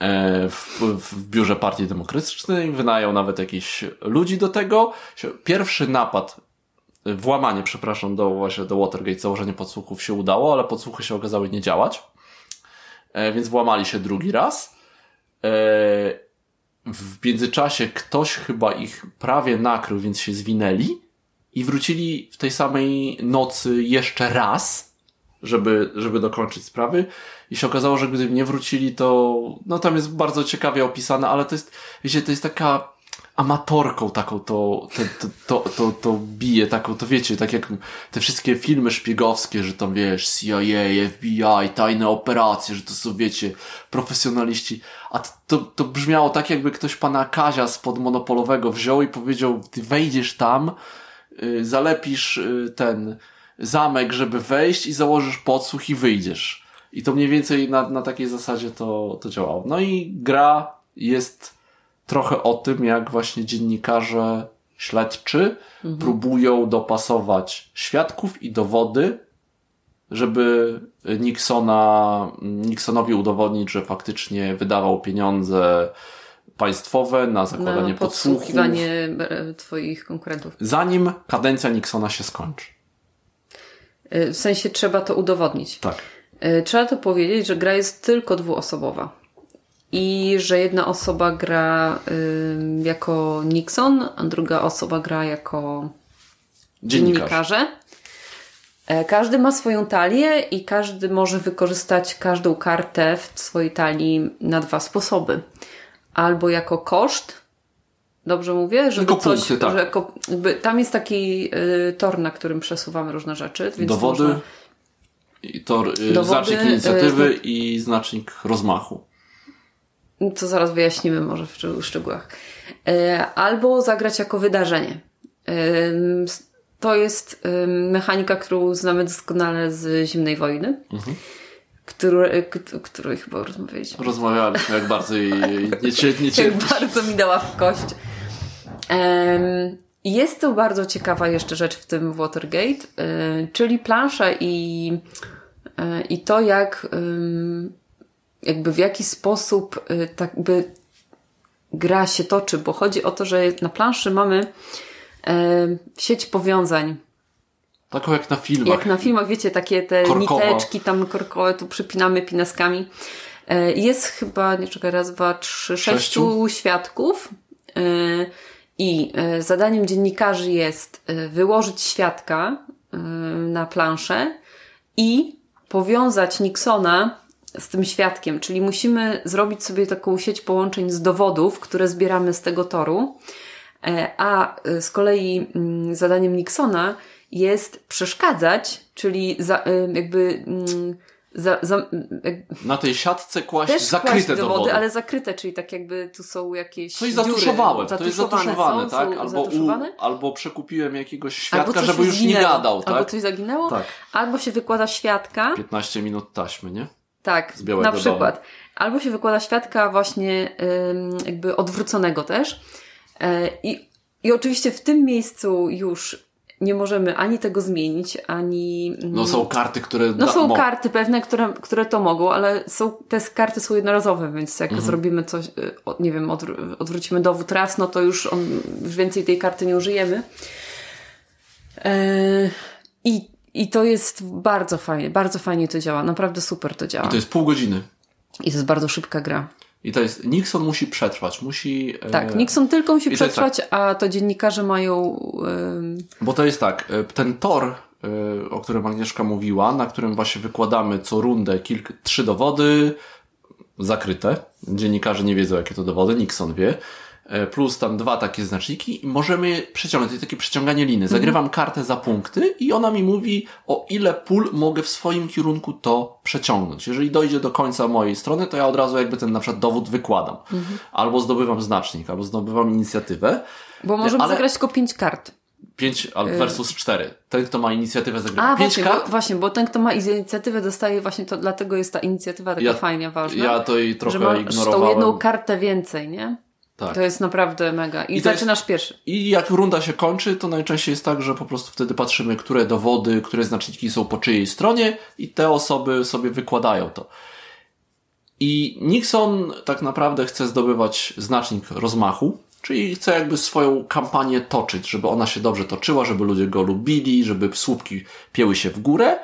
E, w, w biurze Partii Demokratycznej, wynajął nawet jakichś ludzi do tego. Pierwszy napad, włamanie, przepraszam, do właśnie do Watergate, założenie podsłuchów się udało, ale podsłuchy się okazały nie działać. E, więc włamali się drugi raz. E, w międzyczasie ktoś chyba ich prawie nakrył, więc się zwinęli i wrócili w tej samej nocy jeszcze raz, żeby, żeby dokończyć sprawy. I się okazało, że gdyby nie wrócili, to no tam jest bardzo ciekawie opisane, ale to jest, wiecie, to jest taka amatorką taką to, to, to, to, to, bije, taką, to wiecie, tak jak te wszystkie filmy szpiegowskie, że tam wiesz, CIA, FBI, tajne operacje, że to są, wiecie, profesjonaliści. A to, to brzmiało tak, jakby ktoś pana Kazia spod monopolowego wziął i powiedział, ty wejdziesz tam, yy, zalepisz yy, ten zamek, żeby wejść i założysz podsłuch i wyjdziesz. I to mniej więcej na, na takiej zasadzie to, to działało. No i gra jest trochę o tym, jak właśnie dziennikarze śledczy mhm. próbują dopasować świadków i dowody, żeby Nixona, Nixonowi udowodnić, że faktycznie wydawał pieniądze państwowe na zakładanie na podsłuchiwanie e, twoich konkurentów. Zanim kadencja Nixona się skończy. E, w sensie trzeba to udowodnić. Tak. E, trzeba to powiedzieć, że gra jest tylko dwuosobowa i że jedna osoba gra y, jako Nixon, a druga osoba gra jako dziennikarze. E, każdy ma swoją talię i każdy może wykorzystać każdą kartę w swojej talii na dwa sposoby. Albo jako koszt, dobrze mówię? Żeby Tylko coś, punkty, tak. że jakby, tam jest taki y, tor, na którym przesuwamy różne rzeczy. Więc Dowody, można... i tor, y, Dowody, znacznik inicjatywy y, i znacznik rozmachu co zaraz wyjaśnimy może w szczegółach. E, albo zagrać jako wydarzenie. To jest mechanika, którą znamy doskonale z Zimnej Wojny. Mhm. Który, której chyba rozmawialiśmy. Rozmawialiśmy, jak bardzo jej <laughs> nie, cie, nie Jak bardzo mi dała w kość. Jest to bardzo ciekawa jeszcze rzecz w tym Watergate, e, czyli plansza i, i to, jak jakby w jaki sposób y, tak by gra się toczy, bo chodzi o to, że na planszy mamy e, sieć powiązań. Taką jak na filmach. Jak na filmach, wiecie, takie te Korkowo. niteczki tam korkowe, tu przypinamy pinaskami. E, jest chyba, nie czekaj, raz, dwa, trzy, sześciu, sześciu świadków. E, I e, zadaniem dziennikarzy jest wyłożyć świadka na planszę i powiązać Nixona z tym świadkiem, czyli musimy zrobić sobie taką sieć połączeń z dowodów, które zbieramy z tego toru, a z kolei mm, zadaniem Nixona jest przeszkadzać, czyli za, e, jakby mm, za, za, na tej siatce kłaść też zakryte kłaść dowody, dowody, ale zakryte, czyli tak jakby tu są jakieś Coś zatuszowałem, to jest zatuszowane, są, tak? Albo, u, albo przekupiłem jakiegoś świadka, żeby już zginęło. nie gadał, tak? Albo coś zaginęło, tak. albo się wykłada świadka. 15 minut taśmy, nie? Tak, na przykład. Domu. Albo się wykłada świadka właśnie jakby odwróconego też. E, I, I oczywiście w tym miejscu już nie możemy ani tego zmienić, ani. Mm, no są karty, które. No są karty pewne, które, które to mogą, ale są, te karty są jednorazowe, więc jak mhm. zrobimy coś, y, nie wiem, odwrócimy dowód raz, no to już on, już więcej tej karty nie użyjemy. E, I i to jest bardzo fajnie, bardzo fajnie to działa, naprawdę super to działa. I to jest pół godziny. I to jest bardzo szybka gra. I to jest, Nixon musi przetrwać, musi... E, tak, Nixon tylko musi przetrwać, tak, a to dziennikarze mają... Bo to jest tak, e, ten tor, e, o którym Agnieszka mówiła, na którym właśnie wykładamy co rundę kilk, trzy dowody zakryte. Dziennikarze nie wiedzą, jakie to dowody, Nixon wie. E, plus tam dwa takie znaczniki i możemy przeciągnąć. To jest takie przeciąganie liny. Zagrywam kartę za punkty i ona mi mówi, o ile pól mogę w swoim kierunku to przeciągnąć. Jeżeli dojdzie do końca mojej strony, to ja od razu jakby ten na przykład dowód wykładam. Albo zdobywam znacznik, albo zdobywam inicjatywę. Bo możemy Ale- zagrać tylko pięć kart. 5 versus 4. Ten, kto ma inicjatywę, zagrywa A, 5 właśnie kart. bo, właśnie, bo ten, kto ma inicjatywę, dostaje właśnie to, dlatego jest ta inicjatywa taka Ja- fajnie ważna. Ja to jej trochę że tą ignorowałem. jedną kartę więcej, nie? Tak. To jest naprawdę mega. I, I to jest- zaczynasz pierwszy. I jak runda się kończy, to najczęściej jest tak, że po prostu wtedy patrzymy, które dowody, które znaczniki są po czyjej stronie i te osoby sobie wykładają to. I Nixon tak naprawdę chce zdobywać znacznik rozmachu, czyli chce jakby swoją kampanię toczyć, żeby ona się dobrze toczyła, żeby ludzie go lubili, żeby słupki pieły się w górę,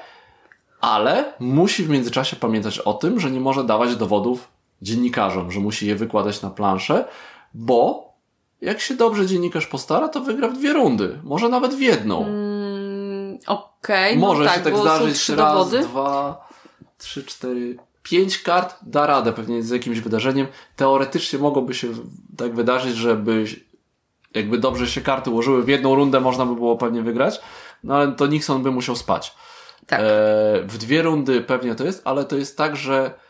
ale musi w międzyczasie pamiętać o tym, że nie może dawać dowodów dziennikarzom, że musi je wykładać na planszę, bo jak się dobrze dziennikarz postara, to wygra w dwie rundy, może nawet w jedną. Mm, Okej, może no tak, się tak są zdarzyć raz, dowody. dwa, trzy, cztery, pięć kart da radę pewnie z jakimś wydarzeniem. Teoretycznie mogłoby się tak wydarzyć, żeby jakby dobrze się karty ułożyły w jedną rundę, można by było pewnie wygrać, no ale to Nixon by musiał spać. Tak. E, w dwie rundy pewnie to jest, ale to jest tak, że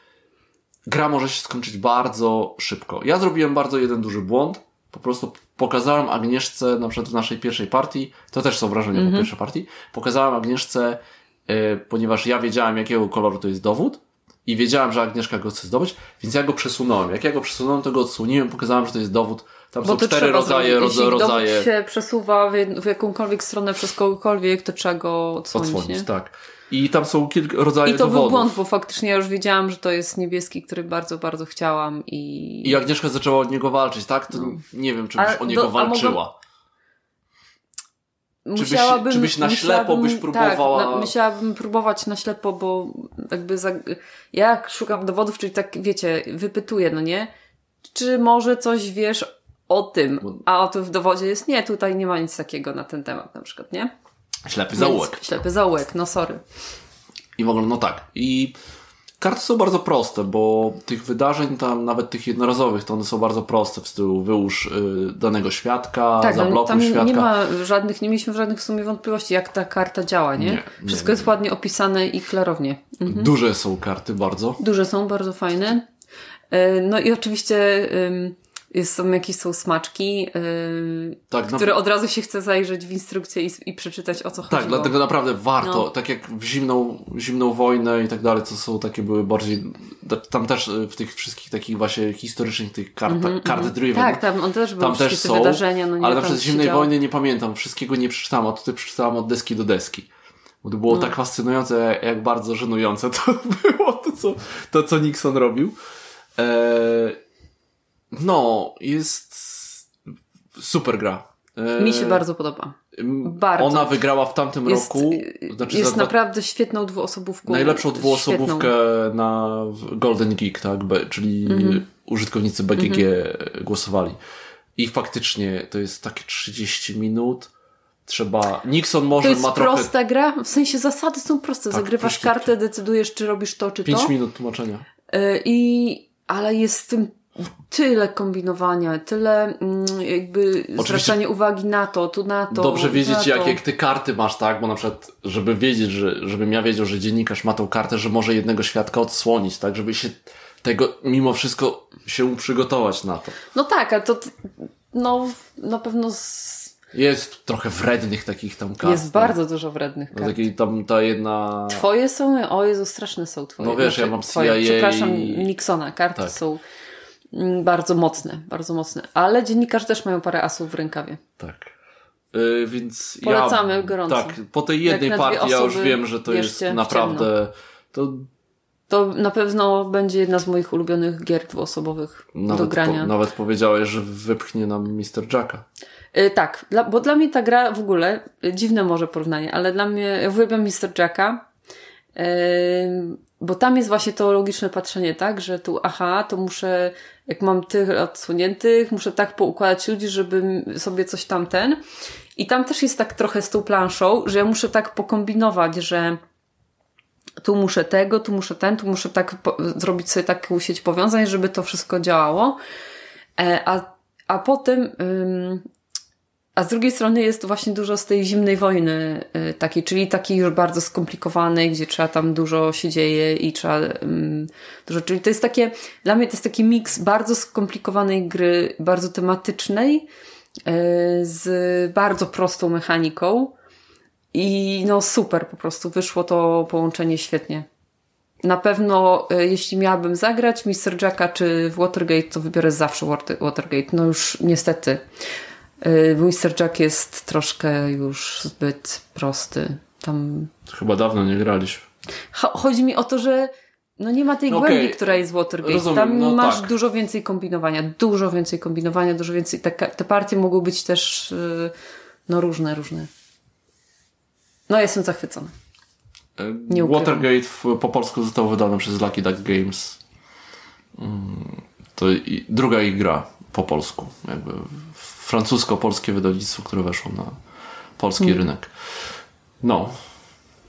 gra może się skończyć bardzo szybko. Ja zrobiłem bardzo jeden duży błąd. Po prostu pokazałem Agnieszce, na przykład w naszej pierwszej partii, to też są wrażenia po pierwszej partii, pokazałem Agnieszce, e, ponieważ ja wiedziałem, jakiego koloru to jest dowód i wiedziałem, że Agnieszka go chce zdobyć, więc ja go przesunąłem. Jak ja go przesunąłem, to go odsłoniłem, pokazałem, że to jest dowód. Tam Bo są cztery rodzaje, zrobić. rodza, Jeśli rodzaje dowód się przesuwa w, w jakąkolwiek stronę przez kogokolwiek, to trzeba go odsłonić, odsłonić, tak. I tam są kilka rodzajów I to dowodów. był błąd, bo faktycznie ja już wiedziałam, że to jest niebieski, który bardzo, bardzo chciałam i... I Agnieszka zaczęła od niego walczyć, tak? To nie wiem, czy byś A o niego do- a mogę- walczyła. musiałabym, czy byś na ślepo byś próbowała- Tak, na, musiałabym próbować na ślepo, bo jakby za, ja jak szukam dowodów, czyli tak wiecie, wypytuję, no nie? Czy może coś wiesz o tym? A o tym w dowodzie jest nie, tutaj nie ma nic takiego na ten temat na przykład, nie? Ślepy Więc zaułek. Ślepy zaułek, no sorry. I w ogóle, no tak. I karty są bardzo proste, bo tych wydarzeń tam, nawet tych jednorazowych, to one są bardzo proste w stylu wyłóż y, danego świadka, Tak, tam, zablokuj tam świadka. nie ma żadnych, nie mieliśmy żadnych w sumie wątpliwości, jak ta karta działa, nie? Nie, nie, Wszystko nie. jest ładnie opisane i klarownie. Duże są karty bardzo. Duże są, bardzo fajne. E, No i oczywiście jest, są jakieś są smaczki, yy, Tak, na- które od razu się chce zajrzeć w instrukcję i, i przeczytać o co chodzi. Tak, dlatego naprawdę warto, No. tak jak w zimną, zimną wojnę i tak dalej, to są takie były bardziej, tam też y, w tych wszystkich takich właśnie historycznych tych kart, kart driven. Tak, tam on też był tam też są, wydarzenia. No nie, ale na przykład Zimnej działo. Wojny nie pamiętam, wszystkiego nie przeczytałem, a tutaj przeczytałem od deski do deski. Bo to było No. tak fascynujące, jak- jak bardzo żenujące to <laughs> było, to co, to, co Nixon robił. Eee, no, jest super gra. Eee, Mi się bardzo podoba. bardzo. Ona wygrała w tamtym Jest, roku. y, Znaczy jest dwa- naprawdę świetną dwuosobówką. najlepszą Świetną. dwuosobówkę na Golden Geek, tak? Be, czyli Mhm. użytkownicy BGG głosowali. I faktycznie to jest takie 30 minut. Trzeba. Nixon może To jest ma trochę prosta gra, w sensie zasady są proste. Tak, Zagrywasz kartę, decydujesz, czy robisz to, czy 5 to. minut tłumaczenia. Y, I, ale jest w tym tyle kombinowania, tyle mm, jakby zwracanie uwagi na to, tu na to. Dobrze wiedzieć, jakie ty karty masz, tak? Bo na przykład, żeby wiedzieć, że, żebym ja wiedział, że dziennikarz ma tą kartę, że może jednego świadka odsłonić, tak? Żeby się tego mimo wszystko się przygotować na to. No tak, ale to no na pewno z... Jest trochę wrednych takich tam kart. jest no. bardzo dużo wrednych No, kart. takiej tam ta jedna. Twoje są, o Jezu, straszne są twoje. Znaczy, No wiesz, ja mam twoje, CIA Przepraszam, i- Nixona, karty Tak. są bardzo mocne, bardzo mocne. Ale dziennikarze też mają parę asów w rękawie. Tak. Yy, więc Polecamy ja, gorąco. Tak, po tej jednej partii ja już wiem, że to jest naprawdę. To To na pewno będzie jedna z moich ulubionych gier dwuosobowych do nawet, grania. po, nawet powiedziałeś, że wypchnie nam Mr. Jacka. Y, tak, dla, bo dla mnie ta gra w ogóle, y, dziwne może porównanie, ale dla mnie, ja uwielbiam Mr. Jacka, bo tam jest właśnie to logiczne patrzenie, tak, że tu aha, to muszę, jak mam tych odsuniętych, muszę tak poukładać ludzi, żeby sobie coś tam ten. I tam też jest tak trochę z tą planszą, że ja muszę tak pokombinować, że tu muszę tego, tu muszę ten, tu muszę tak zrobić sobie taką sieć powiązań, żeby to wszystko działało. E, a, A potem, ym, a z drugiej strony jest właśnie dużo z tej zimnej wojny y, takiej, czyli takiej już bardzo skomplikowanej, gdzie trzeba tam dużo się dzieje i trzeba ym, dużo, czyli to jest takie, dla mnie to jest taki miks bardzo skomplikowanej gry, bardzo tematycznej, y, z bardzo prostą mechaniką i no super, po prostu wyszło to połączenie świetnie. Na pewno, y, jeśli miałabym zagrać Mr. Jacka czy w Watergate, to wybiorę zawsze Water- Watergate. No już niestety. Y, Mr. Jack jest troszkę już zbyt prosty. Tam. Chyba dawno nie graliśmy. Cho- Chodzi mi o to, że no nie ma tej Okej, głębi, która jest w Watergate. rozumiem, Tam no masz tak. dużo więcej kombinowania, dużo więcej kombinowania, dużo więcej. Te, te partie mogą być też y, no różne, różne. No jestem zachwycona. Nie. Watergate w, po polsku został wydany przez Lucky Duck Games. Mm, To i, druga ich gra po polsku. Jakby francusko-polskie wydawnictwo, które weszło na polski Hmm. rynek. No,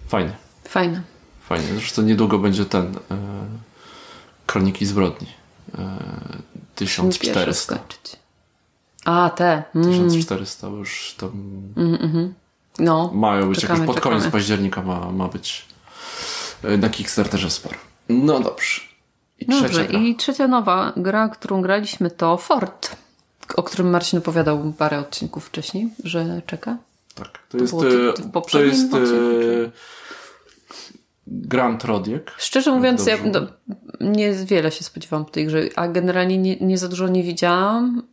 fajnie. Fajne. Fajnie. Zresztą niedługo będzie ten e, Kroniki Zbrodni. E, Pierwsze 1400. skończyć. A, te. Mm, 1400 już tam no. mają być Czekamy, jakoś pod czekamy. koniec października ma, ma być e, na Kickstarterze sporo. No dobrze. I trzecia Dobrze, gra. i trzecia nowa gra, którą graliśmy to Fort, o którym Marcin opowiadał parę odcinków wcześniej, że czeka. Tak, to jest, było e, to jest odcinku, e, Grand Rodiek. Szczerze mówiąc, ja no, niewiele się spodziewałam tej gry, a generalnie nie, nie za dużo nie widziałam.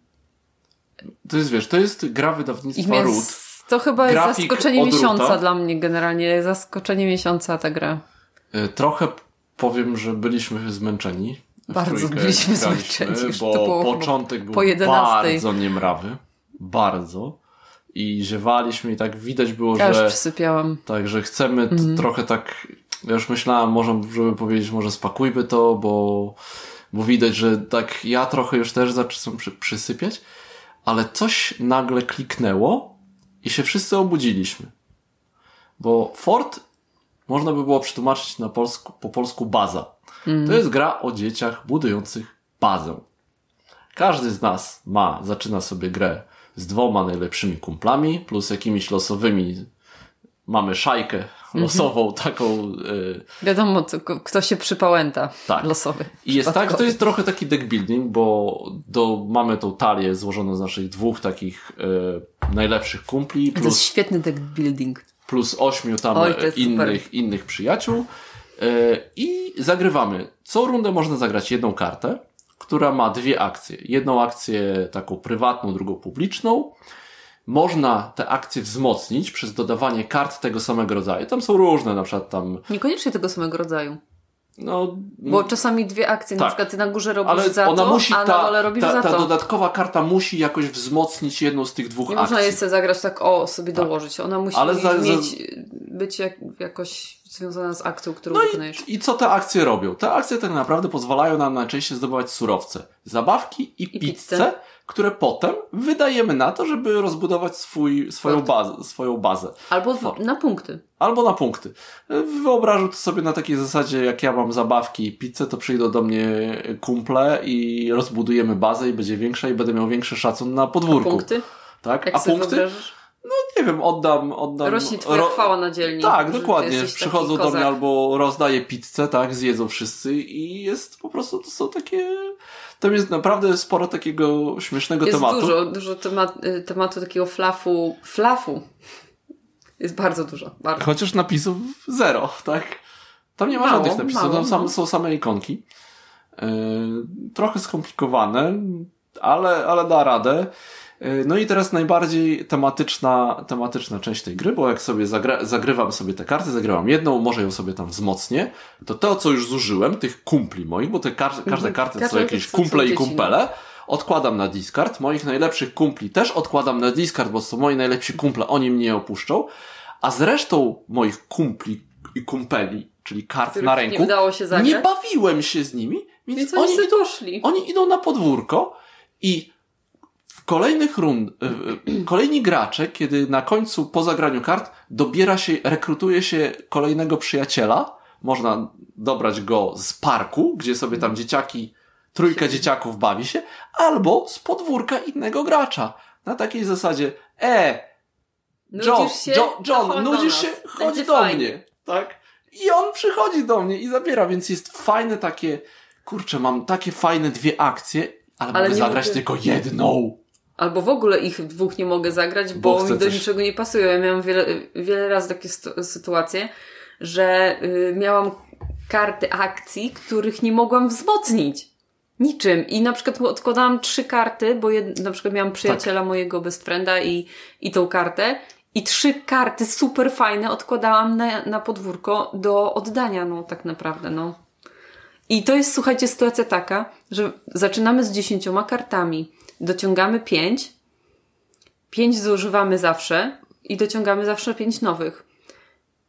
To jest, wiesz, to jest gra wydawnictwa Root. to chyba jest Grafik zaskoczenie miesiąca dla mnie generalnie. Zaskoczenie miesiąca ta gra. E, Trochę powiem, że byliśmy zmęczeni. Bardzo byliśmy zmęczeni, już Bo początek był po 11. bardzo niemrawy. Bardzo. I ziewaliśmy i tak widać było, Ja już że przysypiałam. tak, że chcemy Mhm. trochę tak ja już myślałam, może, żeby powiedzieć, może spakujmy to, bo, bo widać, że tak ja trochę już też zaczynam przy, przysypiać, ale coś nagle kliknęło i się wszyscy obudziliśmy. Bo Fort można by było przetłumaczyć na polsku, po polsku baza. To jest gra o dzieciach budujących bazę. Każdy z nas ma, zaczyna sobie grę z dwoma najlepszymi kumplami, plus jakimiś losowymi. Mamy szajkę losową, taką. y, Wiadomo, to, kto się przypałęta Tak. losowy. I jest tak, to jest trochę taki deck building, bo do, mamy tą talię złożoną z naszych dwóch takich y, najlepszych kumpli, To jest plus, świetny deck building. plus ośmiu tam Oj, innych, innych przyjaciół. Y, I zagrywamy. Co rundę można zagrać jedną kartę, która ma dwie akcje. Jedną akcję taką prywatną, drugą publiczną. Można te akcje wzmocnić przez dodawanie kart tego samego rodzaju. Tam są różne, na przykład tam, Niekoniecznie tego samego rodzaju. No, Bo czasami dwie akcje, na Tak. przykład ty na górze robisz ale za ona to, musi, a na ta, dole robisz ta, za ta to. dodatkowa karta musi jakoś wzmocnić jedną z tych dwóch Nie akcji. można jest zagrać tak, o, sobie dołożyć. Ona musi Ale za- za- mieć, być jak, jakoś związana z akcją, którą No wykonujesz. i, i co te akcje robią? Te akcje tak naprawdę pozwalają nam najczęściej zdobywać surowce, zabawki i, I pizzę, pizzę. Które potem wydajemy na to, żeby rozbudować swój, swoją, bazę, swoją bazę. Albo w, na punkty. Albo na punkty. Wyobrażę to sobie na takiej zasadzie, jak ja mam zabawki i pizzę, to przyjdą do mnie kumple i rozbudujemy bazę i będzie większa i będę miał większy szacun na podwórku. Punkty? Tak? Jak A punkty? wyobrażasz? Nie wiem, oddam, oddam. Rośnie twoja ro- chwała na dzielni. Tak, dokładnie. Przychodzą do mnie albo rozdaję pizzę, tak, zjedzą wszyscy i jest po prostu, to są takie, tam jest naprawdę sporo takiego śmiesznego Jest tematu. dużo, dużo temat, y, tematu takiego flafu. Flafu. Jest bardzo dużo. Bardzo. Chociaż napisów zero, tak? Tam nie ma Mało, żadnych napisów, mało, tam sam, no. są same ikonki. Yy, trochę skomplikowane, ale, ale da radę. Yy, No i teraz najbardziej tematyczna, tematyczna część tej gry, bo jak sobie zagra, zagrywam sobie te karty, zagrywam jedną, może ją sobie tam wzmocnię, to to, co już zużyłem, tych kumpli moich, bo te kar każde Mhm. karty to są jakieś kumple i kumpele, odkładam na discard, moich najlepszych kumpli też odkładam na discard, bo to są moi najlepsi kumple, oni mnie opuszczą, a z resztą moich kumpli i kumpeli, czyli kart Których na nie ręku, zagrać. nie bawiłem się z nimi, więc, Więc oni, oni idą, oni idą na podwórko i w kolejnych rund, y, y, kolejni gracze, kiedy na końcu po zagraniu kart dobiera się, rekrutuje się kolejnego przyjaciela, można dobrać go z parku, gdzie sobie tam dzieciaki trójka dzieciaków bawi się, albo z podwórka innego gracza. Na takiej zasadzie, e, John, Nudzisz się? John, John nudzisz się, chodź Będzie do fajnie. mnie, tak? I on przychodzi do mnie i zabiera, więc jest fajne takie, kurczę, mam takie fajne dwie akcje, ale, Ale mogę zagrać mogę- tylko jedną. Albo w ogóle ich dwóch nie mogę zagrać, Bo bo, mi do coś- niczego nie pasują. Ja miałam wiele, wiele razy takie sytuacje, że y, miałam karty akcji, których nie mogłam wzmocnić. Niczym. I na przykład odkładałam trzy karty, bo jed, na przykład miałam przyjaciela Tak. mojego best frienda i, i tą kartę. I trzy karty super fajne odkładałam na, na podwórko do oddania, no tak naprawdę, no. I to jest, słuchajcie, sytuacja taka, że zaczynamy z dziesięcioma kartami, dociągamy pięć, pięć zużywamy zawsze i dociągamy zawsze pięć nowych.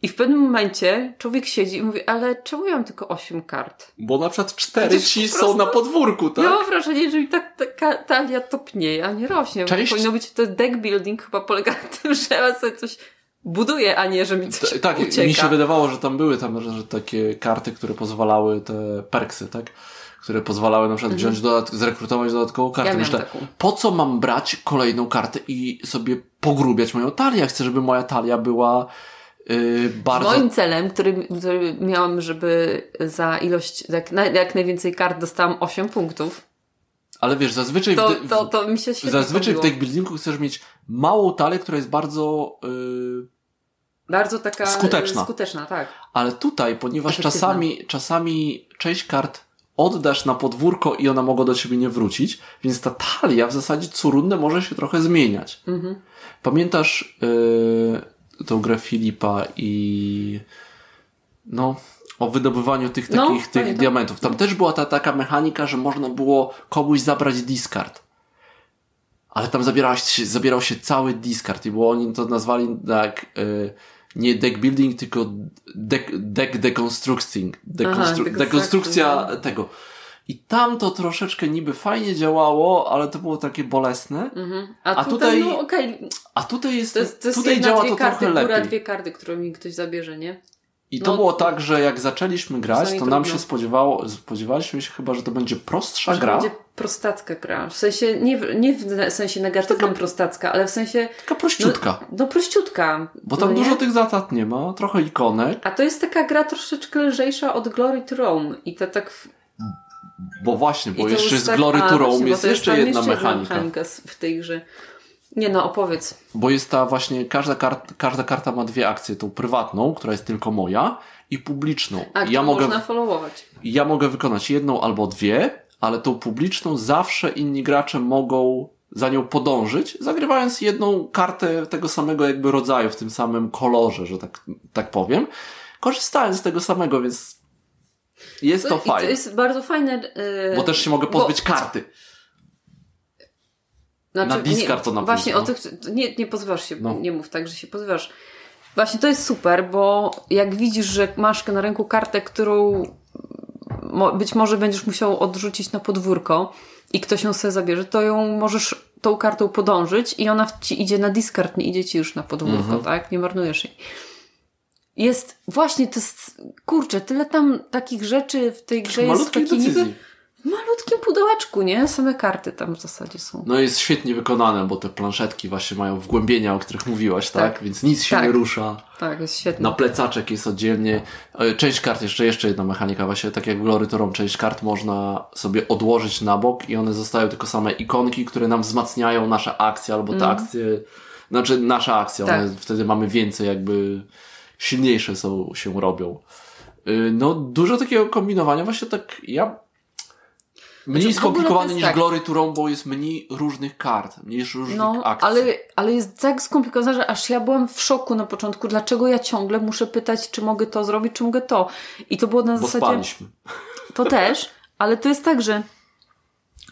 I w pewnym momencie człowiek siedzi i mówi, ale czemu ja mam tylko osiem kart? Bo na przykład cztery Przecież ci po są prostu- na podwórku, tak? Ja mam wrażenie, że mi tak taka talia topnieje, a nie rośnie. Cześć. Powinno być to deck building chyba polega na tym, że ja sobie coś buduję, a nie, że mi coś T- tak, ucieka. mi się wydawało, że tam były tam że takie karty, które pozwalały, te perksy, tak? Które pozwalały na przykład wziąć dodat- zrekrutować dodatkową kartę. Mhm. Ja Myślę, taką. po co mam brać kolejną kartę i sobie pogrubiać moją talię? Chcę, żeby moja talia była yy, bardzo... Moim celem, który, który miałam, żeby za ilość, jak, jak najwięcej kart dostałam 8 punktów, Ale wiesz, zazwyczaj, to, w, to, to mi się świetnie zazwyczaj w chodziło. deck buildingu chcesz mieć małą talię, która jest bardzo... Yy, Bardzo taka Skuteczna. skuteczna, tak. Ale tutaj, ponieważ czasami, czasami część kart oddasz na podwórko i ona mogła do ciebie nie wrócić, więc ta talia w zasadzie co rundę może się trochę zmieniać. Mhm. Pamiętasz yy, tą grę Filipa i no o wydobywaniu tych No, takich tych pamiętam. diamentów. Tam też była ta taka mechanika, że można było komuś zabrać discard. Ale tam zabierałeś, się- zabierał się cały discard i było oni to nazwali tak yy, nie deck building, tylko deck, deck deconstructing. Dekonstru- deconstruction, dekonstrukcja tego. I tam to troszeczkę niby fajnie działało, ale to było takie bolesne. Mhm. A, A tutaj, tutaj- no okej, A tutaj jest, to jest, to jest tutaj działa dwie to karty, trochę góra, lepiej. dwie karty, które mi ktoś zabierze, nie? I to no- było tak, że jak zaczęliśmy grać, to nam trudno. się spodziewało, spodziewaliśmy się chyba, że to będzie prostsza gra, będzie prostacka gra. W sensie, nie, w- nie w sensie negatywnym prostacka, ale w sensie, taka prościutka. no, no prościutka. bo tam no dużo tych zasad nie ma, trochę ikonek, A to jest taka gra troszeczkę lżejsza od Glory to Rome. I to tak... bo właśnie, bo jeszcze z tak- Glory to właśnie, Rome bo jest to jeszcze jedna mechanika. mechanika s- w tej grze. Nie no, opowiedz. Bo jest ta właśnie, każda, kart, każda karta ma dwie akcje, tą prywatną, która jest tylko moja i publiczną. A, ja mogę, można followować. ja mogę wykonać jedną albo dwie, ale tą publiczną zawsze inni gracze mogą za nią podążyć, zagrywając jedną kartę tego samego jakby rodzaju, w tym samym kolorze, że tak, tak powiem, korzystając z tego samego, więc jest to to fajne. jest bardzo fajne. Yy, Bo też się mogę pozbyć karty. Znaczy, Na discard to napisz, Właśnie no. o tych, nie, nie pozwasz się, No. nie mów tak, że się pozwasz. Właśnie to jest super, bo jak widzisz, że masz na ręku kartę, którą być może będziesz musiał odrzucić na podwórko i ktoś ją sobie zabierze, to ją możesz tą kartą podążyć i ona ci idzie na discard, nie idzie ci już na podwórko, Mhm. tak? Nie marnujesz jej. Jest, właśnie, to jest, kurczę, tyle tam takich rzeczy w tej grze jest taki decyzji. niby malutkim pudełeczku, nie? Same karty tam w zasadzie są. No jest świetnie wykonane, bo te planszetki właśnie mają wgłębienia, o których mówiłaś, tak? Tak. Więc nic się Tak. nie rusza. Tak, jest świetne. Na plecaczek jest oddzielnie. E, Część kart, jeszcze, jeszcze jedna mechanika, właśnie tak jak w Glory to Rome, część kart można sobie odłożyć na bok i one zostają tylko same ikonki, które nam wzmacniają nasze akcje, albo te akcje, znaczy nasza akcja, one. Tak. wtedy mamy więcej jakby silniejsze są, się robią. Y, No dużo takiego kombinowania, właśnie tak ja Mniej Znaczy, jest niż tak. Glory to Rome, bo jest mniej różnych kart, mniej różnych No, akcji. ale, ale jest tak skomplikowane, że aż ja byłam w szoku na początku, dlaczego ja ciągle muszę pytać, czy mogę to zrobić, czy mogę to. I to było na Bo zasadzie. spaliśmy. To też, ale to jest tak, że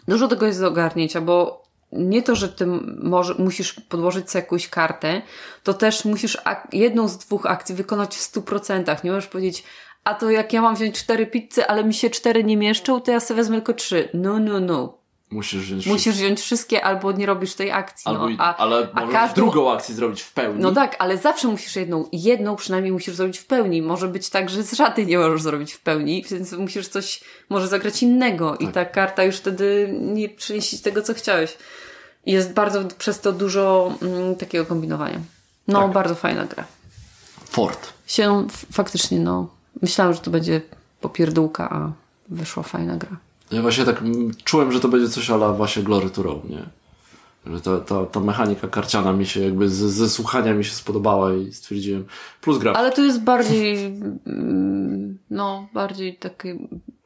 dużo tego jest do ogarnięcia, bo nie to, że ty może, musisz podłożyć sobie jakąś kartę, to też musisz jedną z dwóch akcji wykonać w 100%. Nie możesz powiedzieć, a to jak ja mam wziąć cztery pizzy, ale mi się cztery nie mieszczą, to ja sobie wezmę tylko trzy. No, no, no. Musisz wziąć Musisz wziąć wszystkie albo nie robisz tej akcji. Albo, no, i- a, ale a możesz każdą- drugą akcję zrobić w pełni. No tak, ale zawsze musisz jedną, jedną przynajmniej musisz zrobić w pełni. Może być tak, że z żadnej nie możesz zrobić w pełni, więc musisz coś, może zagrać innego i Tak. ta karta już wtedy nie przyniesie tego, co chciałeś. Jest bardzo przez to dużo mm, takiego kombinowania. No, Tak. bardzo fajna gra. Fort. Się faktycznie, no, myślałam, że to będzie popierdółka, a wyszła fajna gra. Ja właśnie tak czułem, że to będzie coś ala właśnie Glory to Row, nie? Że ta, ta, ta mechanika karciana mi się jakby z, ze słuchania mi się spodobała i stwierdziłem, plus gra. Ale to jest bardziej, mm, no, bardziej takie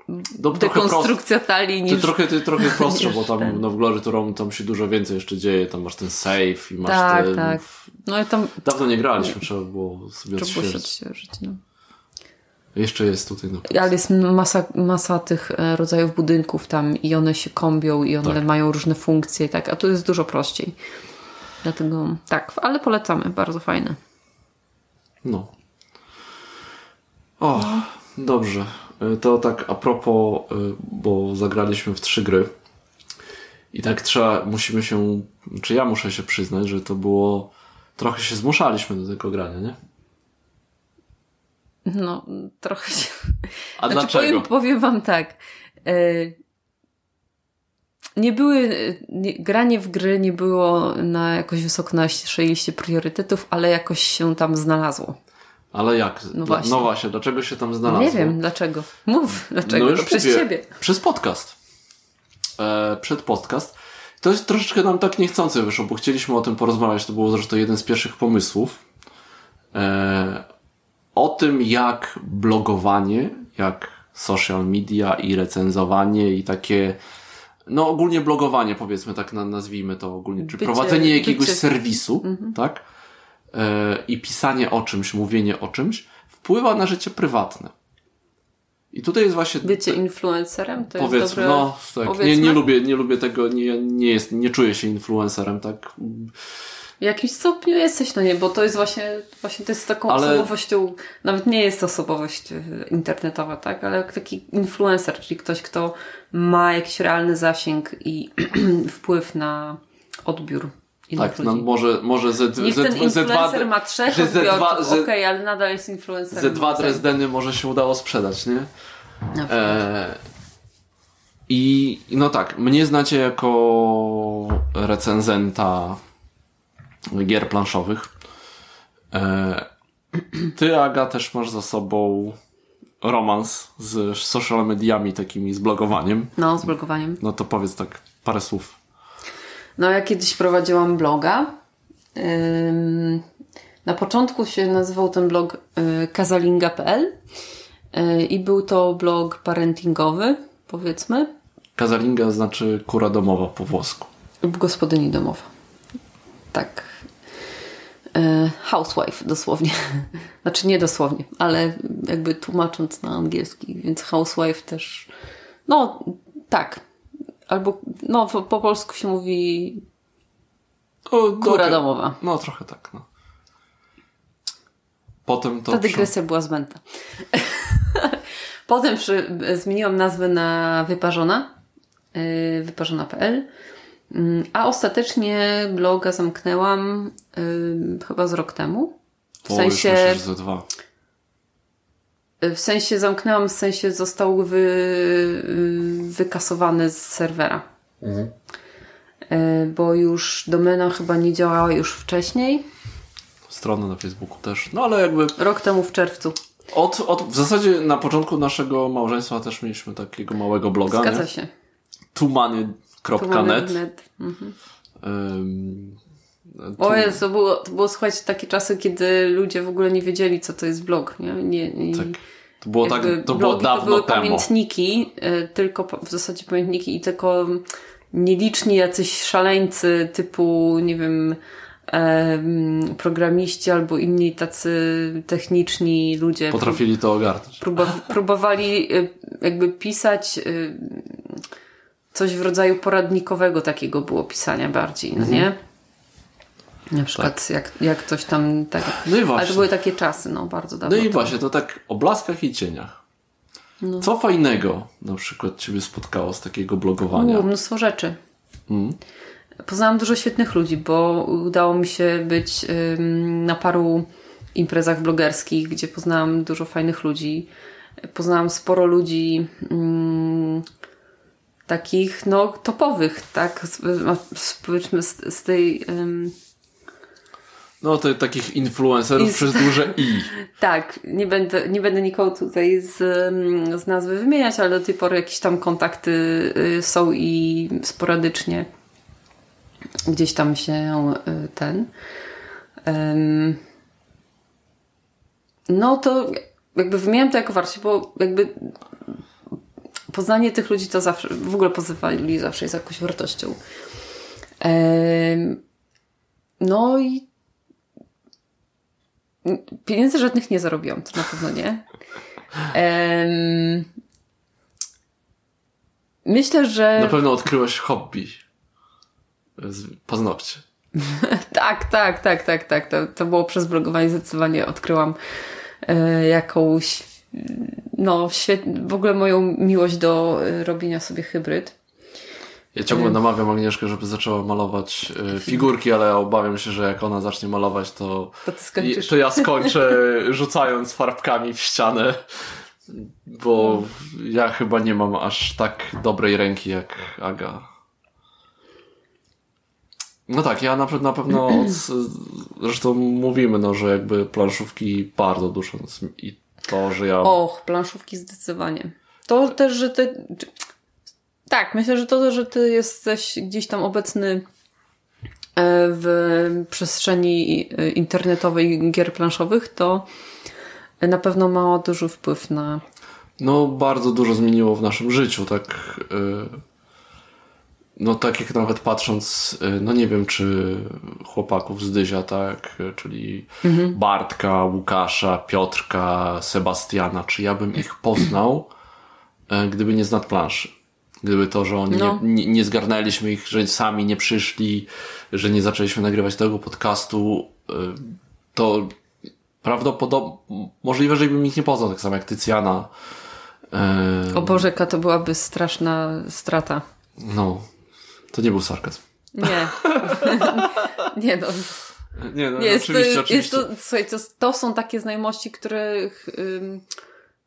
No, prost- dekonstrukcja talii niż... trochę, ty trochę prostsze, bo tam ten. no, w Glory to Row tam się dużo więcej jeszcze dzieje, tam masz ten save i masz Tak, te... tak. No i tam Dawno nie graliśmy, trzeba było sobie trzeba było się odświeżyć. odświeżyć, no. Jeszcze jest tutaj, no. Ale jest masa, masa tych e, rodzajów budynków tam i one się kombią i one Tak. mają różne funkcje tak, a tu jest dużo prościej. Dlatego tak, ale polecamy, bardzo fajne. No. O, dobrze. Y, To tak a propos, y, bo zagraliśmy w trzy gry. I tak trzeba, musimy się, czy ja muszę się przyznać, że to było, trochę się zmuszaliśmy do tego grania, nie? No, trochę się... A Znaczy, dlaczego? Powiem, powiem wam tak. E, nie były, e, nie, granie w gry nie było na jakoś wysoko na naszej liście priorytetów, ale jakoś się tam znalazło. Ale jak? No Dla- właśnie. no właśnie, dlaczego się tam znalazło? Nie wiem dlaczego. Mów, dlaczego. No już przez mówię. ciebie. Przez podcast. E, przed podcast. To jest troszeczkę nam tak niechcący wyszło, bo chcieliśmy o tym porozmawiać. To było zresztą jeden z pierwszych pomysłów. E, o tym, jak blogowanie, jak social media i recenzowanie i takie, no ogólnie blogowanie, powiedzmy tak na, nazwijmy to ogólnie, czy Bycie- prowadzenie jakiegoś bycie- serwisu, tak? E, I pisanie o czymś, mówienie o czymś wpływa na życie prywatne. I tutaj jest właśnie Bycie influencerem to Powiedzmy, jest dobre... no tak, nie, powiedzmy. nie lubię, nie lubię tego, nie, nie, jest, nie czuję się influencerem, tak? W jakimś stopniu jesteś, no nie, bo to jest właśnie, właśnie to jest taką Ale- osobowością, nawet nie jest to osobowość e, internetowa, tak, ale taki influencer, czyli ktoś, kto ma jakiś realny zasięg i <clears throat> wpływ na odbiór innych Tak, no, może, może Z, Niech Z, ten influencer Z2, ma trzech że odbiorców, Z2, okej, ale nadal jest influencerem. Z2 Dresdeny może się udało sprzedać, nie? Na. E, i no tak, mnie znacie jako recenzenta gier planszowych. E, ty, Aga, też masz za sobą romans z social mediami takimi, z blogowaniem. No, z blogowaniem. No to powiedz tak parę słów. No, ja kiedyś prowadziłam bloga. Na początku się nazywał ten blog y, kazalinga.pl y, i był to blog parentingowy, powiedzmy, Kazalinga znaczy kura domowa po włosku. lub gospodyni domowa. Tak. Y, Housewife dosłownie. <laughs> Znaczy nie dosłownie, ale jakby tłumacząc na angielski, więc housewife też. No, tak. Albo, no, po, po polsku się mówi O, kura okej. domowa. No trochę tak, no. Potem to... Ta przy- dygresja była zbędna. <laughs> Potem przy, zmieniłam nazwę na Wyparzona, yy, wyparzona.pl, a ostatecznie bloga zamknęłam yy, chyba z rok temu. W O, sensie, myślę, że ze dwa. w sensie zamknęłam, w sensie został wy, yy, wykasowany z serwera. Mhm. Yy, bo już domena chyba nie działała już wcześniej. Strona na Facebooku też. No ale jakby Rok temu w czerwcu. od, od, w zasadzie na początku naszego małżeństwa też mieliśmy takiego małego bloga, Zgadza nie? się. tumany.net. Net. Mhm. O tu- Jezu, to było, to było słuchajcie takie czasy, kiedy ludzie w ogóle nie wiedzieli, co to jest blog. Nie? Nie, nie, tak. To było, tak, to było dawno to były temu. pamiętniki, y, tylko w zasadzie pamiętniki i tylko nieliczni jacyś szaleńcy typu, nie wiem, em, programiści albo inni tacy techniczni ludzie Potrafili to ogarnąć. próba- próbowali y, jakby pisać y, coś w rodzaju poradnikowego takiego było pisania bardziej, no nie? Na przykład jak, jak coś tam tak. No i Ale właśnie. to były takie czasy, no bardzo No dawno. i temu. właśnie, to tak o blaskach i cieniach. No. Co fajnego na przykład Ciebie spotkało z takiego blogowania? Mnóstwo rzeczy. Mm. Poznałam dużo świetnych ludzi, bo udało mi się być na paru imprezach blogerskich, gdzie poznałam dużo fajnych ludzi. Poznałam sporo ludzi takich, no, topowych, tak? Z, z, powiedzmy z, z tej. Ym, No, to takich influencerów przez duże I. <laughs> tak, nie będę, nie będę nikogo tutaj z, z nazwy wymieniać, ale do tej pory jakieś tam kontakty y, są i sporadycznie gdzieś tam się y, ten. Ym, no to jakby wymieniam to jako wartość, bo jakby poznanie tych ludzi to zawsze, w ogóle pozywali zawsze jest jakąś wartością. No i pieniędzy żadnych nie zarobiłam, to na pewno nie. Myślę, że. Na pewno odkryłeś hobby. Paznokcie. <laughs> Tak, tak, tak, tak, tak. To, to było przez blogowanie zdecydowanie odkryłam e, jakąś, no, świet, w ogóle moją miłość do e, robienia sobie hybryd. Ja ciągle namawiam Agnieszkę, żeby zaczęła malować figurki, ale obawiam się, że jak ona zacznie malować, to, To ty skończysz. to ja skończę <laughs> rzucając farbkami w ścianę, bo ja chyba nie mam aż tak dobrej ręki jak Aga. No tak, ja na, na pewno od, zresztą mówimy, no, że jakby planszówki bardzo dużo nas- i to, że ja Och, planszówki zdecydowanie. To też, że ty. Tak, myślę, że to, że ty jesteś gdzieś tam obecny e, w przestrzeni e, internetowej gier planszowych, to na pewno ma duży wpływ na. No, bardzo dużo zmieniło w naszym życiu, tak. No, tak jak nawet patrząc, y, no nie wiem, czy chłopaków z Dyzia, tak, y, czyli Bartka, Łukasza, Piotrka, Sebastiana, czy ja bym ich poznał, y, gdyby nie znad planszy. Gdyby to, że oni No. nie, nie, zgarnęliśmy ich, że sami nie przyszli, że nie zaczęliśmy nagrywać tego podcastu, to prawdopodobnie, możliwe, że bym ich nie poznał, tak samo jak Tycjana. O Boże, jaka to byłaby straszna strata. No, to nie był sarkazm. Nie. <laughs> nie, no. Nie, no, Nie, jest, oczywiście, to, oczywiście. Jest to, słuchaj, to, to są takie znajomości, których ym,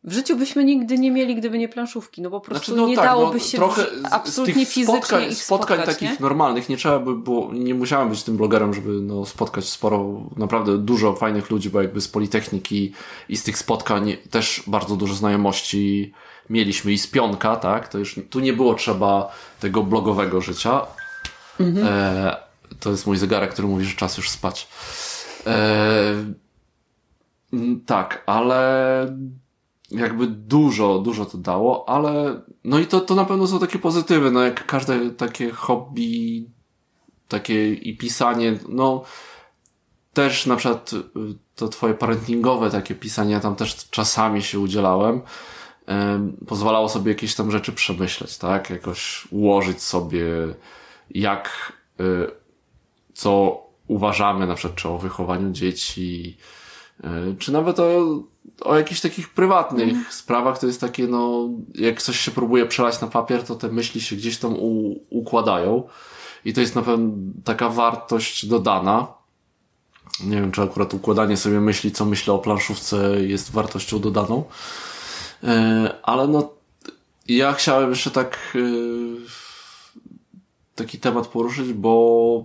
w życiu byśmy nigdy nie mieli, gdyby nie planszówki. No po prostu nie dałoby no, się trochę absolutnie z tych fizycznie spotkań, ich spotkań spotkać, takich nie? normalnych nie trzeba by było, nie musiałem być tym blogerem, żeby no, spotkać sporo, naprawdę dużo fajnych ludzi, bo jakby z Politechniki i z tych spotkań też bardzo dużo znajomości mieliśmy i z Pionka, tak, to już tu nie było trzeba tego blogowego życia. Mhm. E, to jest mój zegarek, który mówi, że czas już spać. E, tak, ale jakby dużo, dużo to dało, ale no i to, to na pewno są takie pozytywy, no jak każde takie hobby, takie i pisanie, no też na przykład y, to twoje parentingowe takie pisanie, ja tam też czasami się udzielałem, em, pozwalało sobie jakieś tam rzeczy przemyśleć, tak, jakoś ułożyć sobie jak, y, co uważamy na przykład, czy o wychowaniu dzieci, y, czy nawet o, o jakichś takich prywatnych sprawach, to jest takie, no, jak coś się próbuje przelać na papier, to te myśli się gdzieś tam u, układają i to jest na pewno taka wartość dodana. Nie wiem, czy akurat układanie sobie myśli, co myślę o planszówce jest wartością dodaną, E, ale no, ja chciałem jeszcze tak e, taki temat poruszyć, bo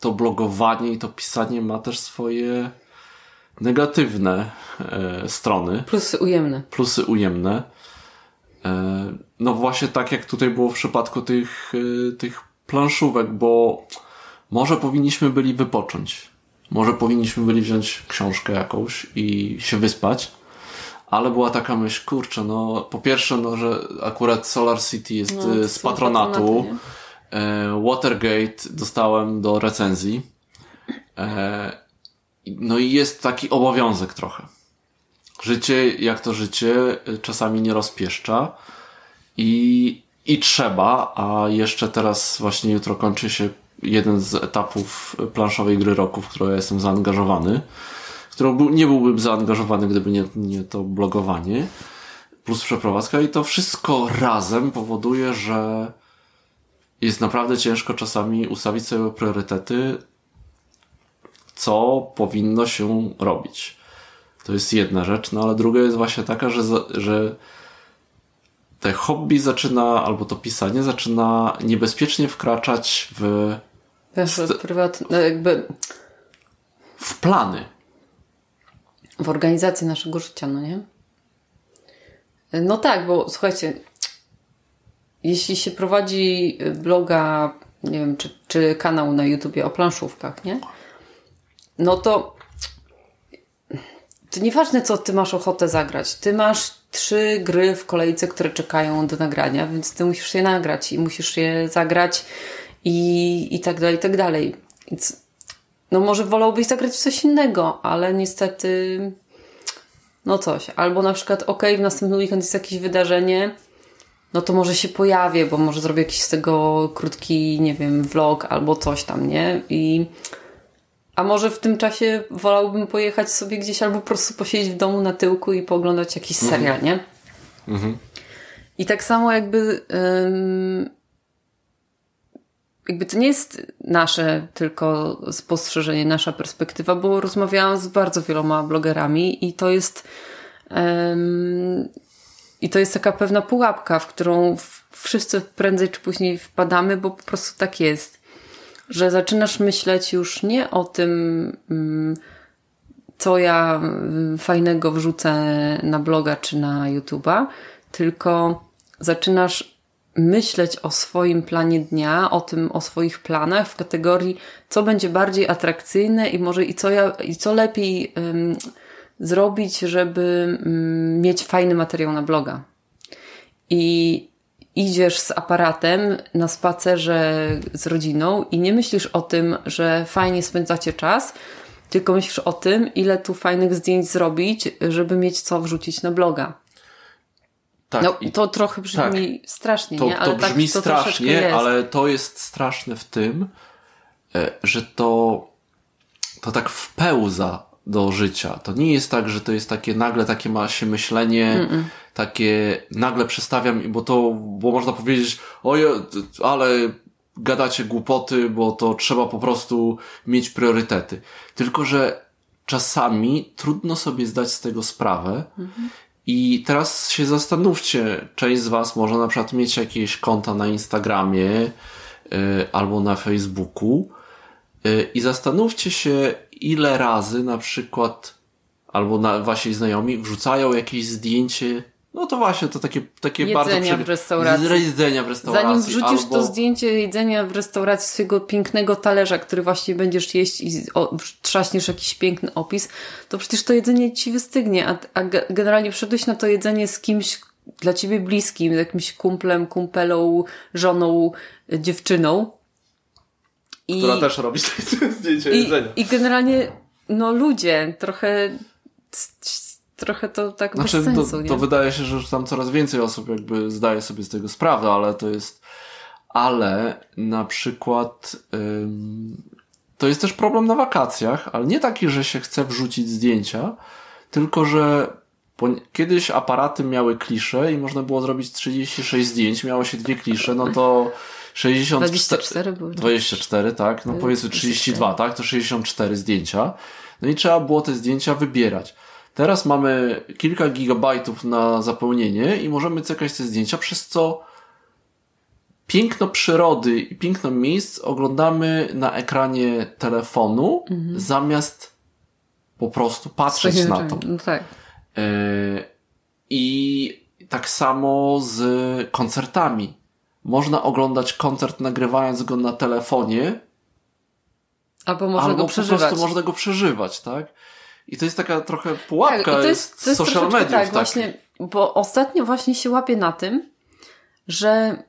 to blogowanie i to pisanie ma też swoje negatywne e, strony, Plusy ujemne. plusy ujemne. E, no właśnie tak jak tutaj było w przypadku tych, e, tych planszówek, bo może powinniśmy byli wypocząć. Może powinniśmy byli wziąć książkę jakąś i się wyspać. Ale była taka myśl, kurczę, no po pierwsze, no, że akurat Solar City jest No, e, z patronatu. patronaty? E, Watergate dostałem do recenzji. No i jest taki obowiązek trochę. Życie, jak to życie, y, czasami nie rozpieszcza i, i trzeba, a jeszcze teraz właśnie jutro kończy się jeden z etapów planszowej gry roku, w którą ja jestem zaangażowany, w którą był, nie byłbym zaangażowany, gdyby nie, nie to blogowanie. plus przeprowadzka i to wszystko razem powoduje, że jest naprawdę ciężko czasami ustawić sobie priorytety, co powinno się robić. To jest jedna rzecz, no ale druga jest właśnie taka, że, że te hobby zaczyna, albo to pisanie zaczyna niebezpiecznie wkraczać w. Wiesz, prywatne, no jakby. W plany. W organizację naszego życia, no nie? No tak, bo słuchajcie, jeśli się prowadzi bloga, nie wiem, czy, czy kanał na YouTubie o planszówkach, nie? No to to nieważne, co ty masz ochotę zagrać. Ty masz trzy gry w kolejce, które czekają do nagrania, więc ty musisz je nagrać i musisz je zagrać i, i tak dalej, i tak dalej. Więc no może wolałbyś zagrać w coś innego, ale niestety no coś. Albo na przykład, ok, w następny weekend jest jakieś wydarzenie, no to może się pojawię, bo może zrobię jakiś z tego krótki, nie wiem, vlog albo coś tam, nie? I a może w tym czasie wolałbym pojechać sobie gdzieś albo po prostu posiedzieć w domu na tyłku i pooglądać jakiś mhm. serial, nie? Mhm. I tak samo jakby um, jakby to nie jest nasze tylko spostrzeżenie, nasza perspektywa, bo rozmawiałam z bardzo wieloma blogerami i to jest um, i to jest taka pewna pułapka, w którą wszyscy prędzej czy później wpadamy, bo po prostu tak jest że zaczynasz myśleć już nie o tym, mm, co ja mm, fajnego wrzucę na bloga czy na YouTube'a, tylko zaczynasz myśleć o swoim planie dnia, o tym, o swoich planach w kategorii, co będzie bardziej atrakcyjne i może i co ja, i co lepiej um, zrobić, żeby um, mieć fajny materiał na bloga. I idziesz z aparatem na spacerze z rodziną i nie myślisz o tym, że fajnie spędzacie czas, tylko myślisz o tym, ile tu fajnych zdjęć zrobić, żeby mieć co wrzucić na bloga. Tak, no, to trochę brzmi tak, strasznie, to, nie? Ale to tak brzmi tak, to strasznie, ale to jest straszne w tym, e, że to, to tak wpełza do życia. To nie jest tak, że to jest takie nagle takie ma się myślenie, mm -mm takie nagle przestawiam, bo to, bo można powiedzieć, oj, ale gadacie głupoty, bo to trzeba po prostu mieć priorytety. Tylko, że czasami trudno sobie zdać z tego sprawę mhm. i teraz się zastanówcie, część z Was może na przykład mieć jakieś konta na Instagramie yy, albo na Facebooku yy, i zastanówcie się, ile razy na przykład albo na wasi znajomi wrzucają jakieś zdjęcie no to właśnie, to takie, takie jedzenia bardzo... Jedzenia w restauracji. Jedzenia w restauracji. Zanim wrzucisz albo... to zdjęcie jedzenia w restauracji swojego pięknego talerza, który właśnie będziesz jeść i o, trzaśniesz jakiś piękny opis, to przecież to jedzenie ci wystygnie, a, a generalnie przyszedłeś na to jedzenie z kimś dla ciebie bliskim, jakimś kumplem, kumpelą, żoną, dziewczyną. I, Która też robi <laughs> zdjęcie i, jedzenia. I generalnie, no ludzie, trochę trochę to tak znaczy, bez sensu, to, to wydaje się, że tam coraz więcej osób jakby zdaje sobie z tego sprawę, ale to jest ale na przykład ym, to jest też problem na wakacjach, ale nie taki, że się chce wrzucić zdjęcia, tylko że kiedyś aparaty miały klisze i można było zrobić 36 zdjęć, miało się dwie klisze, no to 64, 24 były. 24, tak, no powiedzmy 32, tak, to 64 zdjęcia. No i trzeba było te zdjęcia wybierać. Teraz mamy kilka gigabajtów na zapełnienie i możemy cykać te zdjęcia, przez co piękno przyrody i piękno miejsc oglądamy na ekranie telefonu, mhm. zamiast po prostu patrzeć na to. No tak. E, I tak samo z koncertami. Można oglądać koncert nagrywając go na telefonie. Albo można albo go przeżywać. po prostu można go przeżywać, tak? I to jest taka trochę pułapka tak, to jest, to jest social mediów. Tak, tak, właśnie, bo ostatnio właśnie się łapię na tym, że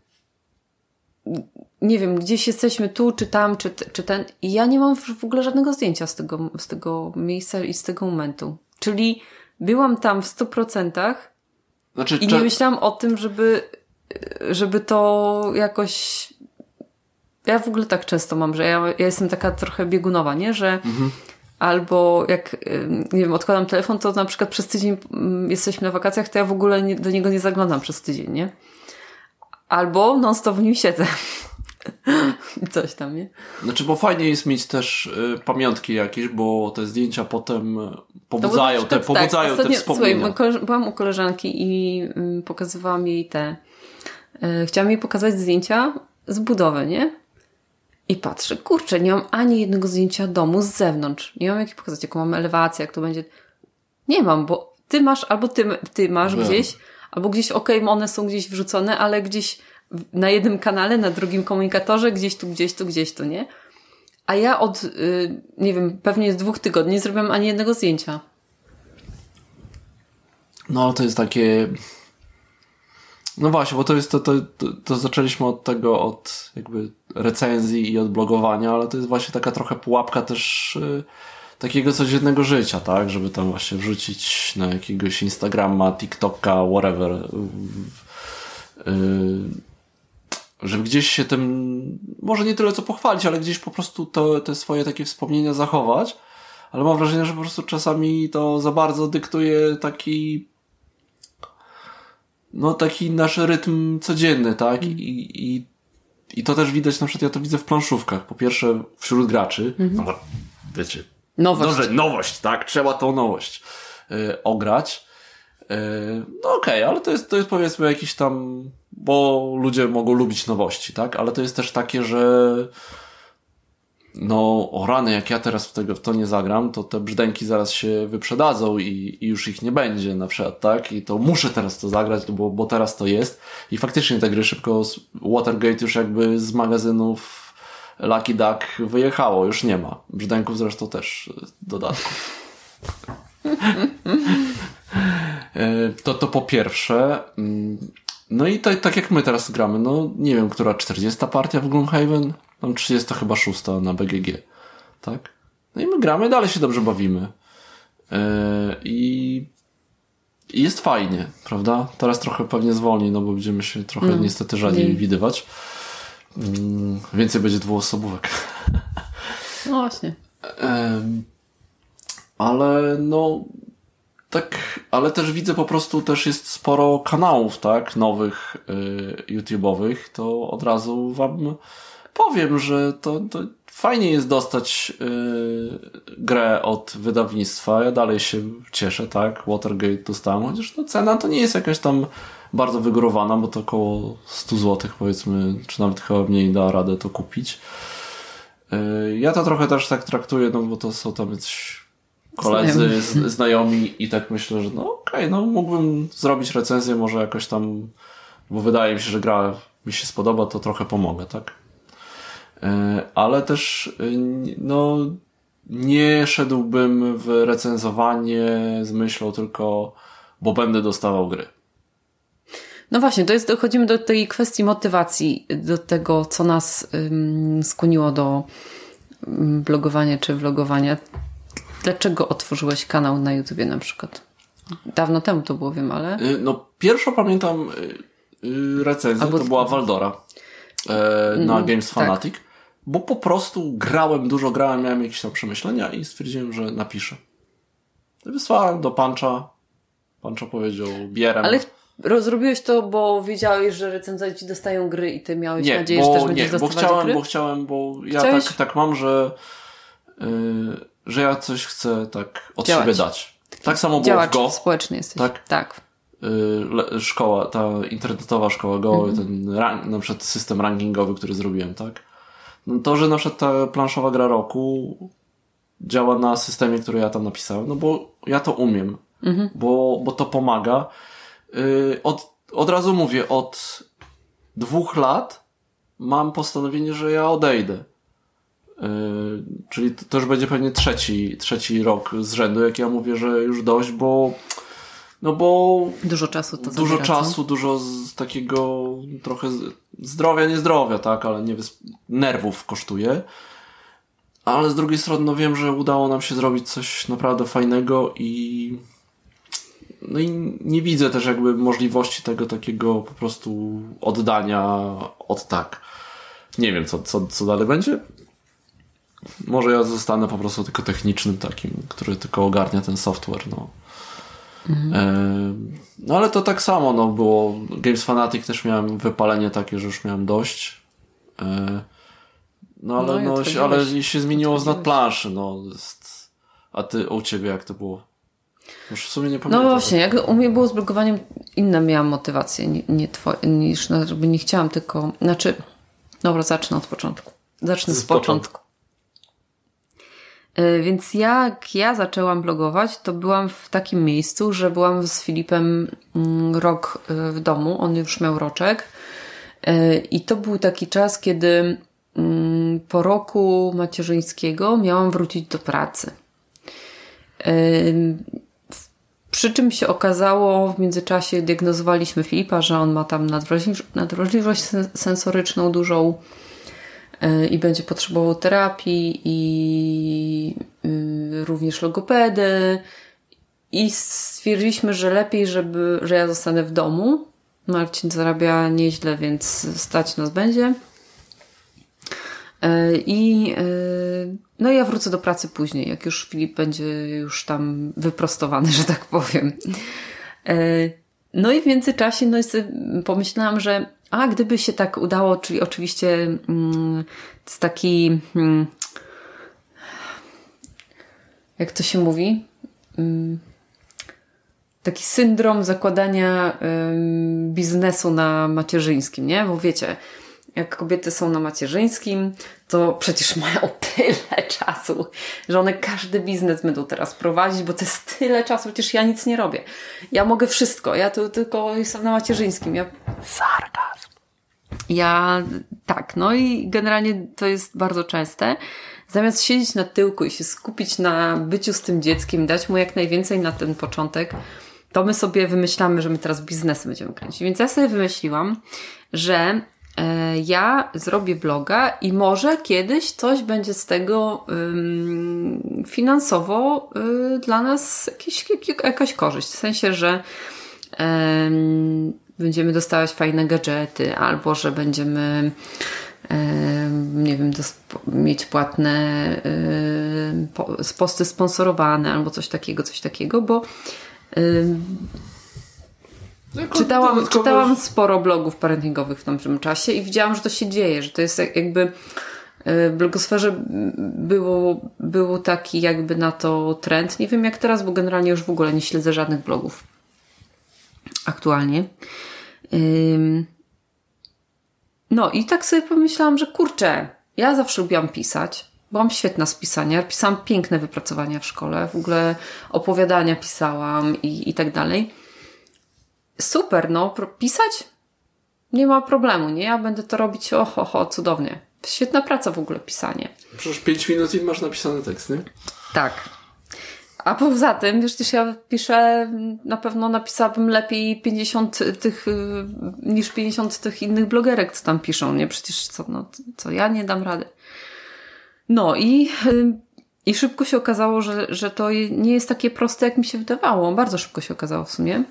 nie wiem, gdzieś jesteśmy tu, czy tam, czy, czy ten i ja nie mam w ogóle żadnego zdjęcia z tego, z tego miejsca i z tego momentu. Czyli byłam tam w stu procentach znaczy, i nie myślałam o tym, żeby, żeby to jakoś ja w ogóle tak często mam, że ja, ja jestem taka trochę biegunowa, nie? Że mhm Albo jak, nie wiem, odkładam telefon, to na przykład przez tydzień jesteśmy na wakacjach, to ja w ogóle nie, do niego nie zaglądam przez tydzień, nie? Albo non stop w nim siedzę. <laughs> Coś tam, nie? Znaczy, bo fajnie jest mieć też y, pamiątki jakieś, bo te zdjęcia potem y, pobudzają, To te, było na przykład pobudzają tak, te ostatnio- wspomnienia. Słuchaj, byłam u koleżanki i ym, pokazywałam jej te. y, chciałam jej pokazać zdjęcia z budowy, nie? I patrzę, kurczę, nie mam ani jednego zdjęcia domu z zewnątrz. Nie mam jak pokazać, jaką mam elewację, jak to będzie. Nie mam, bo ty masz, albo ty, ty masz Wiem. gdzieś, albo gdzieś, okej, one są gdzieś wrzucone, ale gdzieś na jednym kanale, na drugim komunikatorze, gdzieś tu, gdzieś tu, gdzieś tu, nie? A ja od, y, nie wiem, pewnie z dwóch tygodni nie zrobiłam ani jednego zdjęcia. No, to jest takie. No właśnie, bo to jest to, to, to, to zaczęliśmy od tego, od jakby recenzji i od blogowania, ale to jest właśnie taka trochę pułapka też y, takiego codziennego życia, tak? Żeby tam właśnie wrzucić na jakiegoś Instagrama, TikToka, whatever. y, żeby gdzieś się tym, może nie tyle co pochwalić, ale gdzieś po prostu to, te swoje takie wspomnienia zachować. Ale mam wrażenie, że po prostu czasami to za bardzo dyktuje taki no taki nasz rytm codzienny, tak? I, i, I to też widać, na przykład ja to widzę w planszówkach. Po pierwsze wśród graczy, no bo wiecie, Nowość. no, że nowość, tak? Trzeba tą nowość y, ograć. Y, no okej, ale to jest, to jest powiedzmy jakiś tam, bo ludzie mogą lubić nowości, tak? Ale to jest też takie, że no o rany, jak ja teraz w, tego, w to nie zagram, to te brzdęki zaraz się wyprzedadzą i, i już ich nie będzie na przykład, tak? I to muszę teraz to zagrać, bo, bo teraz to jest. I faktycznie te gry szybko, z- Watergate już jakby z magazynów Lucky Duck wyjechało, już nie ma. Brzdęków zresztą też y, dodatków. E, To, to po pierwsze. Mm, No i tak, tak jak my teraz gramy, no nie wiem, która 40 partia w Gloomhaven? Tam 30 chyba 6 na BGG. Tak? No i my gramy, dalej się dobrze bawimy. E, I jest fajnie, prawda? Teraz trochę pewnie zwolni, no bo będziemy się trochę niestety rzadziej widywać. Mm, Więcej będzie dwuosobówek. No właśnie. <laughs> Em, ale no tak, ale też widzę po prostu też jest sporo kanałów, tak, nowych y, YouTube'owych, to od razu wam powiem, że to, to fajnie jest dostać y, grę od wydawnictwa. Ja dalej się cieszę, tak, Watergate dostałem, chociaż no, cena to nie jest jakaś tam bardzo wygórowana, bo to około 100 zł powiedzmy, czy nawet chyba mniej da radę to kupić. Y, Ja to trochę też tak traktuję, no bo to są tam jacyś koledzy, Znajomi. znajomi i tak myślę, że no okej, no mógłbym zrobić recenzję może jakoś tam, bo wydaje mi się, że gra mi się spodoba, to trochę pomogę, tak? Y, Ale też y, no nie szedłbym w recenzowanie z myślą tylko, bo będę dostawał gry. No właśnie, to jest, dochodzimy do tej kwestii motywacji, do tego, co nas ym, skłoniło do blogowania czy vlogowania. Dlaczego otworzyłeś kanał na YouTubie na przykład? Dawno temu to było, wiem, ale... Y, No, pierwszą pamiętam recenzję, Albo- to była Waldora e, na Mm, Games tak. Bo po prostu grałem, dużo grałem, miałem jakieś tam przemyślenia i stwierdziłem, że napiszę. I Wysłałem do Pancza. Pancza powiedział, bierem. Ale rozrobiłeś to, bo wiedziałeś, że recenzenci dostają gry i ty miałeś nie, nadzieję, bo, że też będziesz nie, bo chciałem, gry? bo chciałem, bo ja Chciałeś- tak, tak mam, że, y, że ja coś chcę tak od Działać. siebie dać. Tak samo było w Go. społeczny jesteś. Tak? Tak. y, szkoła, ta internetowa szkoła Go, Mhm. ten ran- na przykład system rankingowy, który zrobiłem, tak? No to, że na przykład ta planszowa gra roku działa na systemie, który ja tam napisałem, no bo ja to umiem, Mhm. bo, bo to pomaga. Y, od, od razu mówię, od dwóch lat mam postanowienie, że ja odejdę. Y, czyli to, to już będzie pewnie trzeci, trzeci rok z rzędu, jak ja mówię, że już dość, bo no bo Dużo czasu to dużo zabiera, czasu, dużo z takiego trochę zdrowia, nie zdrowia, tak, ale nie wys- nerwów kosztuje. Ale z drugiej strony, no wiem, że udało nam się zrobić coś naprawdę fajnego i no i nie widzę też jakby możliwości tego takiego po prostu oddania od tak. Nie wiem, co, co, co dalej będzie, Może ja zostanę po prostu tylko technicznym takim, który tylko ogarnia ten software, no. Mhm. No ale to tak samo, no było Games Fanatic też miałem wypalenie takie, że już miałem dość. E, no ale, no, no się, ale się zmieniło z nadplanszy, no. Jest... A ty, u ciebie jak to było? Już w sumie nie pamiętam. No właśnie, jak u mnie było z blogowaniem, inne miałam motywacje nie, nie twoje, niż, no, nie chciałam tylko, znaczy, dobra, zacznę od początku. Zacznę z, z początku. E, więc jak ja zaczęłam blogować, to byłam w takim miejscu, że byłam z Filipem mm, rok e, w domu. On już miał roczek. E, I to był taki czas, kiedy mm, po roku macierzyńskiego miałam wrócić do pracy. Przy czym się okazało, w międzyczasie diagnozowaliśmy Filipa, że on ma tam nadwrażliwość sensoryczną dużą i będzie potrzebował terapii i y, również logopedy. I stwierdziliśmy, że lepiej, żeby, że ja zostanę w domu. Marcin zarabia nieźle, więc stać nas będzie. E, I e, no ja wrócę do pracy później, jak już Filip będzie już tam wyprostowany, że tak powiem. No i w międzyczasie no pomyślałam, że a gdyby się tak udało, czyli oczywiście mm, jest taki, mm, jak to się mówi, mm, taki syndrom zakładania biznesu na macierzyńskim, nie? Bo wiecie, jak kobiety są na macierzyńskim, to przecież mają <laughs> tyle czasu, że one każdy biznes będą teraz prowadzić, bo to jest tyle czasu, przecież ja nic nie robię. Ja mogę wszystko, ja tu tylko jestem na macierzyńskim. Ja... Sarkazm. Ja tak, no i generalnie to jest bardzo częste. Zamiast siedzieć na tyłku i się skupić na byciu z tym dzieckiem, dać mu jak najwięcej na ten początek, to my sobie wymyślamy, że my teraz biznes będziemy kręcić. Więc ja sobie wymyśliłam, że E, ja zrobię bloga i może kiedyś coś będzie z tego finansowo y, dla nas jakieś, jakaś korzyść. W sensie, że będziemy dostawać fajne gadżety, albo że będziemy nie wiem, mieć płatne posty sponsorowane, albo coś takiego, coś takiego, bo Czytałam, czytałam sporo blogów parentingowych w tamtym czasie i widziałam, że to się dzieje, że to jest jakby e, w blogosferze było, było taki jakby na to trend. Nie wiem jak teraz, bo generalnie już w ogóle nie śledzę żadnych blogów aktualnie. No i tak sobie pomyślałam, że kurczę, ja zawsze lubiłam pisać. Byłam świetna z pisania. Pisałam piękne wypracowania w szkole. W ogóle opowiadania pisałam i, i tak dalej super, no, pisać? Nie ma problemu, nie? Ja będę to robić, oho, oho, cudownie. Świetna praca w ogóle, pisanie. Przecież 5 minut i masz napisany tekst, nie? Tak. A poza tym, wiesz, też ja piszę, na pewno napisałabym lepiej 50 tych, y, niż 50 tych innych blogerek, co tam piszą, nie? Przecież co, no, co ja nie dam rady. No i, y, i szybko się okazało, że, że to nie jest takie proste, jak mi się wydawało. Bardzo szybko się okazało w sumie.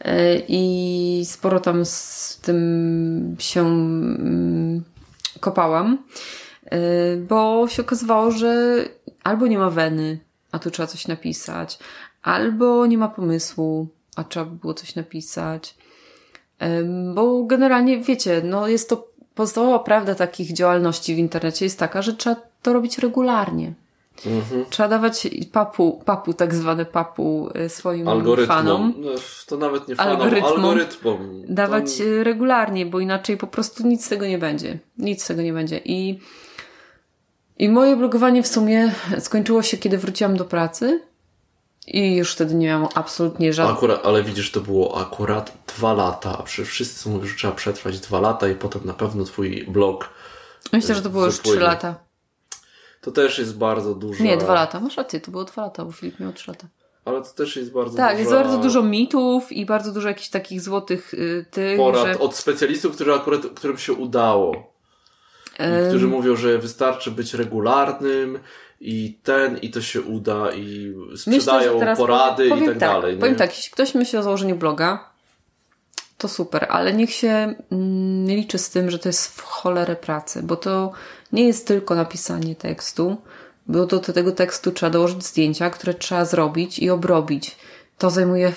E, i sporo tam z tym się mm, kopałam, bo się okazywało, że albo nie ma weny, a tu trzeba coś napisać, albo nie ma pomysłu, a trzeba by było coś napisać. Bo generalnie, wiecie, no jest to podstawowa prawda takich działalności w internecie jest taka, że trzeba to robić regularnie. Mhm. Trzeba dawać papu, papu, tak zwane papu e, swoim algorytmom. fanom. No, to nawet nie fanom, algorytmom. algorytmom. Dawać to... E, regularnie, bo inaczej po prostu nic z tego nie będzie. Nic z tego nie będzie. I, I moje blogowanie w sumie skończyło się, kiedy wróciłam do pracy. I już wtedy nie miałam absolutnie żadnych. Akurat, ale widzisz, to było akurat dwa lata. A przecież wszyscy mówią, że trzeba przetrwać dwa lata i potem na pewno twój blog. Myślę, że to było już trzy lata. To też jest bardzo dużo. Nie, dwa lata. Masz rację, to było dwa lata, bo Filip miał trzy lata. Ale to też jest bardzo Tak, dużo... jest bardzo dużo mitów i bardzo dużo jakichś takich złotych y, tych, Porad że... od specjalistów, którzy akurat, którym się udało. Um... Którzy mówią, że wystarczy być regularnym i ten, i to się uda, i sprzedają Myślę, porady powiem, powiem i tak, tak dalej. Powiem nie? tak, jeśli ktoś myśli o założeniu bloga, to super, ale niech się mm, liczy z tym, że to jest w cholerę pracy, bo to nie jest tylko napisanie tekstu, bo do tego tekstu trzeba dołożyć zdjęcia, które trzeba zrobić i obrobić. To zajmuje,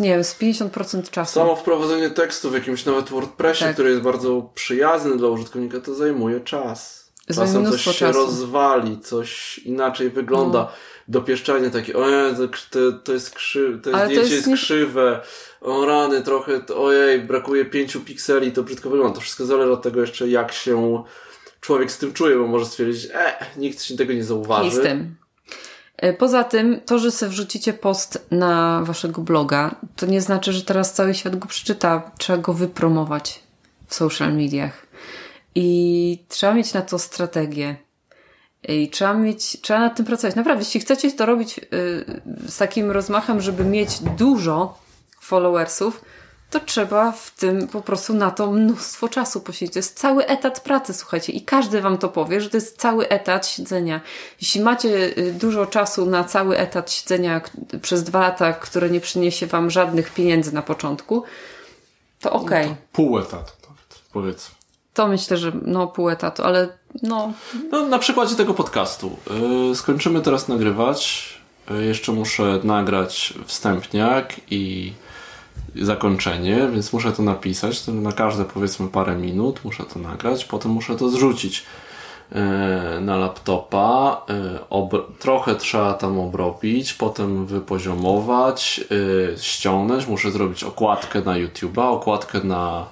nie wiem, z 50% czasu. Samo wprowadzenie tekstu w jakimś nawet WordPressie, tak. który jest bardzo przyjazny dla użytkownika, to zajmuje czas. Czasem coś się czasu. rozwali, coś inaczej wygląda. No. Dopieszczanie takie, ojej, to, to jest, krzy, to zdjęcie jest, jest krzywe, o rany, trochę, ojej, brakuje pięciu pikseli, to brzydko wygląda. To wszystko zależy od tego jeszcze, jak się człowiek z tym czuje, bo może stwierdzić, e, nikt się tego nie zauważy. Jestem. E, poza tym, to, że sobie wrzucicie post na waszego bloga, to nie znaczy, że teraz cały świat go przeczyta. Trzeba go wypromować w social mediach. I trzeba mieć na to strategię. I trzeba mieć, trzeba nad tym pracować. Naprawdę, jeśli chcecie to robić yy, z takim rozmachem, żeby mieć dużo followersów, to trzeba w tym po prostu na to mnóstwo czasu poświęcić. To jest cały etat pracy, słuchajcie, i każdy wam to powie, że to jest cały etat siedzenia. Jeśli macie y, dużo czasu na cały etat siedzenia przez dwa lata, które nie przyniesie wam żadnych pieniędzy na początku, to no okej. Okay. No pół etatu nawet, powiedzmy. To myślę, że no pół etatu, ale no... no na przykładzie tego podcastu. Yy, skończymy teraz nagrywać. Yy, jeszcze muszę nagrać wstępniak i zakończenie, więc muszę to napisać. Na każde powiedzmy parę minut muszę to nagrać, potem muszę to zrzucić e, na laptopa. E, trochę trzeba tam obrobić, potem wypoziomować, e, ściągnąć. Muszę zrobić okładkę na YouTube'a, okładkę na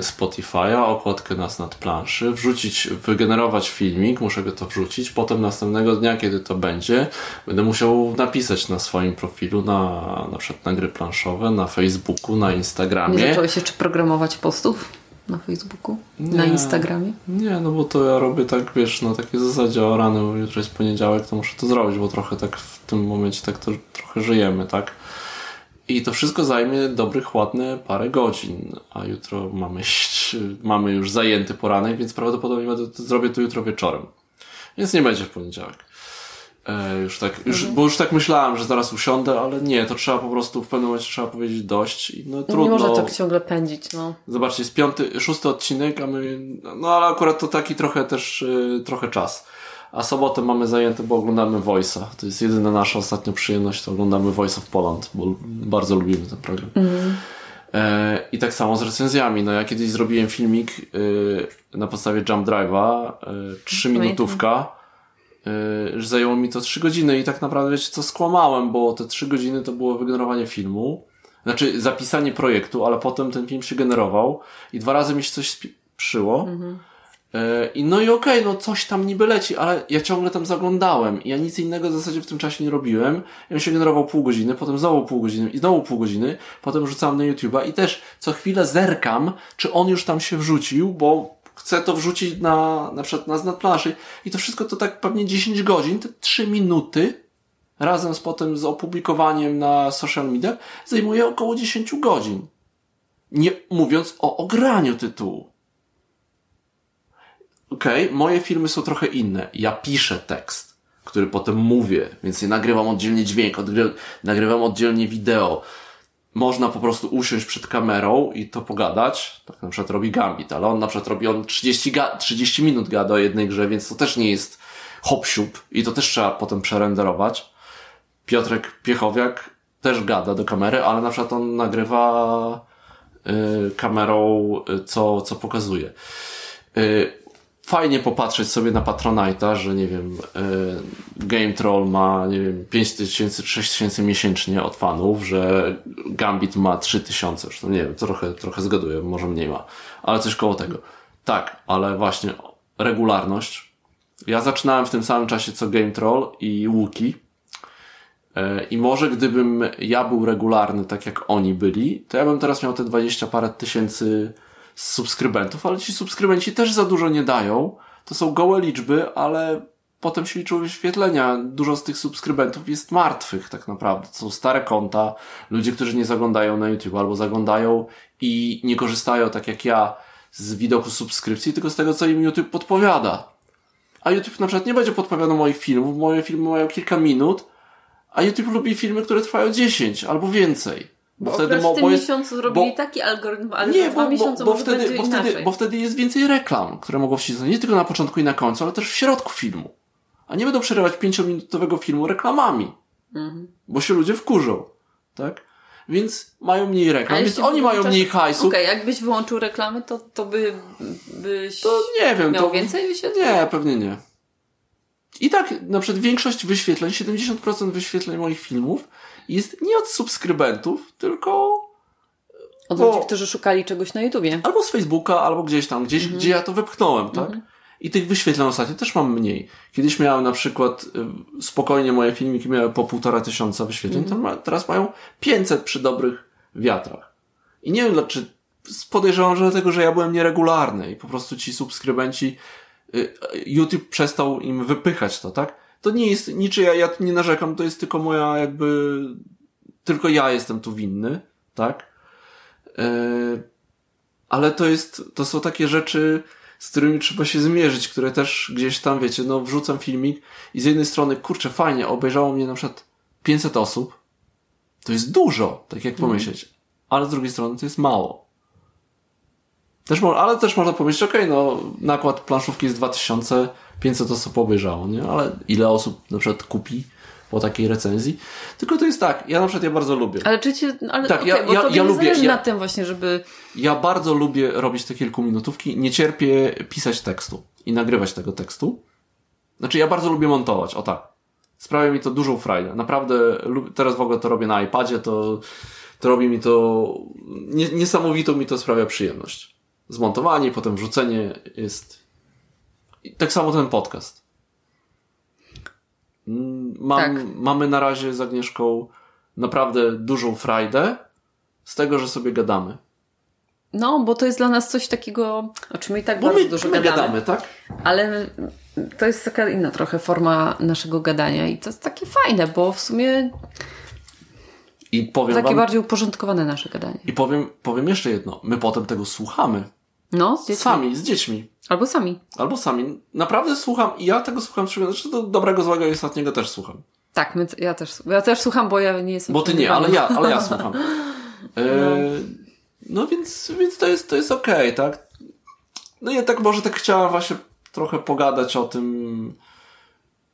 Spotify'a, okładkę nas nad planszy, wrzucić, wygenerować filmik, muszę go to wrzucić, potem następnego dnia, kiedy to będzie, będę musiał napisać na swoim profilu, na, na przykład na gry planszowe, na Facebooku, na Instagramie. Nie zacząłeś jeszcze programować postów? Na Facebooku? Nie, na Instagramie? Nie, no bo to ja robię tak, wiesz, na takiej zasadzie o rany, bo jutro jest poniedziałek, to muszę to zrobić, bo trochę tak w tym momencie tak to trochę żyjemy, tak? I to wszystko zajmie dobrych, ładne parę godzin, a jutro mamy, <laughs> mamy już zajęty poranek, więc prawdopodobnie będę, to zrobię to jutro wieczorem. Więc nie będzie w poniedziałek. E, już tak, już, mhm. bo już tak myślałem, że zaraz usiądę, ale nie, to trzeba po prostu w pewnym momencie trzeba powiedzieć dość. I no, trudno. Nie może tak ciągle pędzić, no. Zobaczcie, jest piąty, szósty odcinek, a my, no ale akurat to taki trochę też, y, trochę czas. A sobotę mamy zajęte, bo oglądamy Voice'a. To jest jedyna nasza ostatnia przyjemność, to oglądamy Voice of Poland, bo bardzo lubimy ten program. Mm. I tak samo z recenzjami. No ja kiedyś zrobiłem filmik e, na podstawie Jump Drive'a, e, trzy minutówka, że zajęło mi to trzy godziny i tak naprawdę wiecie co, skłamałem, bo te trzy godziny to było wygenerowanie filmu, znaczy zapisanie projektu, ale potem ten film się generował i dwa razy mi się coś sprzyło. Mm -hmm. E, I no i okej, okay, no coś tam niby leci, ale ja ciągle tam zaglądałem ja nic innego w zasadzie w tym czasie nie robiłem. Ja się generował pół godziny, potem znowu pół godziny i znowu pół godziny, potem rzucałem na YouTube'a i też co chwilę zerkam, czy on już tam się wrzucił, bo chcę to wrzucić na, na przykład na znad. I to wszystko to tak pewnie 10 godzin, te 3 minuty, razem z potem z opublikowaniem na social media, zajmuje około 10 godzin. Nie mówiąc o ograniu tytułu okej, okay, moje filmy są trochę inne. Ja piszę tekst, który potem mówię, więc nie nagrywam oddzielnie dźwięk, nagrywam oddzielnie wideo. Można po prostu usiąść przed kamerą i to pogadać. Tak na przykład robi Gambit, ale on na przykład robi on 30, 30 minut gada o jednej grze, więc to też nie jest hop i to też trzeba potem przerenderować. Piotrek Piechowiak też gada do kamery, ale na przykład on nagrywa y, kamerą, y, co, co pokazuje. Y, fajnie popatrzeć sobie na Patronite'a, że nie wiem, y, Game Troll ma, nie wiem, 5000 czy 6000 miesięcznie od fanów, że Gambit ma 3000, zresztą nie wiem, trochę, trochę zgaduję, może mniej ma, ale coś koło tego. Tak, ale właśnie regularność. Ja zaczynałem w tym samym czasie co Game Troll i Łuki. Y, I może gdybym ja był regularny tak jak oni byli, to ja bym teraz miał te 20 parę tysięcy subskrybentów, ale ci subskrybenci też za dużo nie dają. To są gołe liczby, ale potem się liczą wyświetlenia. Dużo z tych subskrybentów jest martwych tak naprawdę. To są stare konta, ludzie, którzy nie zaglądają na YouTube albo zaglądają i nie korzystają tak jak ja z widoku subskrypcji, tylko z tego, co im YouTube podpowiada. A YouTube na przykład nie będzie podpowiadał moich filmów, moje filmy mają kilka minut, a YouTube lubi filmy, które trwają 10 albo więcej Bo wtedy w tym miesiącu zrobili bo, taki algorytm, ale nie, za bo, miesiące bo, bo, wtedy, bo, wtedy, bo wtedy jest więcej reklam, które mogą wcisnąć nie tylko na początku i na końcu, ale też w środku filmu. A nie będą przerywać pięciominutowego filmu reklamami. Mhm. Bo się ludzie wkurzą. Tak? Więc mają mniej reklam, więc oni mają mniej hajsu. Okej, okay, jakbyś wyłączył reklamy, to, to by, byś to nie wiem, miał to, więcej wyświetleń? Nie, pewnie nie. I tak, na przykład większość wyświetleń, 70% wyświetleń moich filmów jest nie od subskrybentów, tylko od bo, ludzi, którzy szukali czegoś na YouTubie. Albo z Facebooka, albo gdzieś tam, gdzieś, mhm. gdzie ja to wepchnąłem, tak? Mhm. I tych wyświetleń ostatnio też mam mniej. Kiedyś miałem na przykład y, spokojnie moje filmiki miały po półtora tysiąca wyświetleń, mm. teraz mają 500 przy dobrych wiatrach. I nie wiem dlaczego, podejrzewam, że dlatego, że ja byłem nieregularny i po prostu ci subskrybenci, y, YouTube przestał im wypychać to, tak? To nie jest niczyja, ja nie narzekam, to jest tylko moja jakby, tylko ja jestem tu winny, tak? Yy, ale to jest, to są takie rzeczy, z którymi trzeba się zmierzyć, które też gdzieś tam, wiecie, no wrzucam filmik i z jednej strony, kurczę, fajnie, obejrzało mnie na przykład 500 osób. To jest dużo, tak jak mhm. pomyśleć. Mm. Ale z drugiej strony to jest mało. Też, ale też można pomyśleć, okej, okay, no nakład planszówki jest 2500 osób obejrzało, nie? Ale ile osób na przykład kupi po takiej recenzji. Tylko to jest tak, ja na przykład ja bardzo lubię. Ale czy cię, ale tak, okay, ja, ja, ja lubię, ja, na tym właśnie, żeby... Ja bardzo lubię robić te kilkuminutówki, nie cierpię pisać tekstu i nagrywać tego tekstu. Znaczy ja bardzo lubię montować, o tak. Sprawia mi to dużą frajdę. Naprawdę, teraz w ogóle to robię na iPadzie, to, to robi mi to, niesamowitą mi to sprawia przyjemność. Zmontowanie, potem wrzucenie jest... tak samo ten podcast. Mam, tak. Mamy na razie z Agnieszką naprawdę dużą frajdę z tego, że sobie gadamy. No, bo to jest dla nas coś takiego, o czym i tak bo bardzo my, dużo my gadamy. gadamy tak? Ale to jest taka inna trochę forma naszego gadania i to jest takie fajne, bo w sumie i powiem takie wam, bardziej uporządkowane nasze gadanie. I powiem, powiem jeszcze jedno. My potem tego słuchamy. No, z dziećmi. Sami, z dziećmi. Albo sami. Albo sami. Naprawdę słucham i ja tego słucham Znaczy do dobrego, złego i ostatniego też słucham. Tak, my, ja, też, ja też słucham, bo ja nie jestem... Bo ty nie, ale ja, ale ja słucham. <laughs> E, no więc, więc to jest, to jest okej, okay, tak? No ja tak może tak chciałam właśnie trochę pogadać o tym,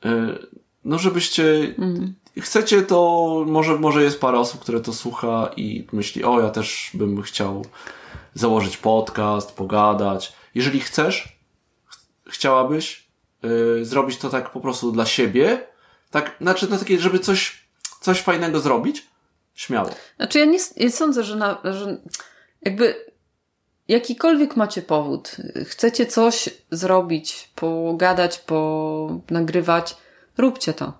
e, no żebyście, mm. chcecie to, może, może jest parę osób, które to słucha i myśli, o ja też bym chciał założyć podcast, pogadać. Jeżeli chcesz, ch chciałabyś yy, zrobić to tak po prostu dla siebie, tak, znaczy na takie, żeby coś, coś fajnego zrobić, śmiało. Znaczy ja nie, nie sądzę, że, na, że jakby jakikolwiek macie powód, chcecie coś zrobić, pogadać, ponagrywać, róbcie to.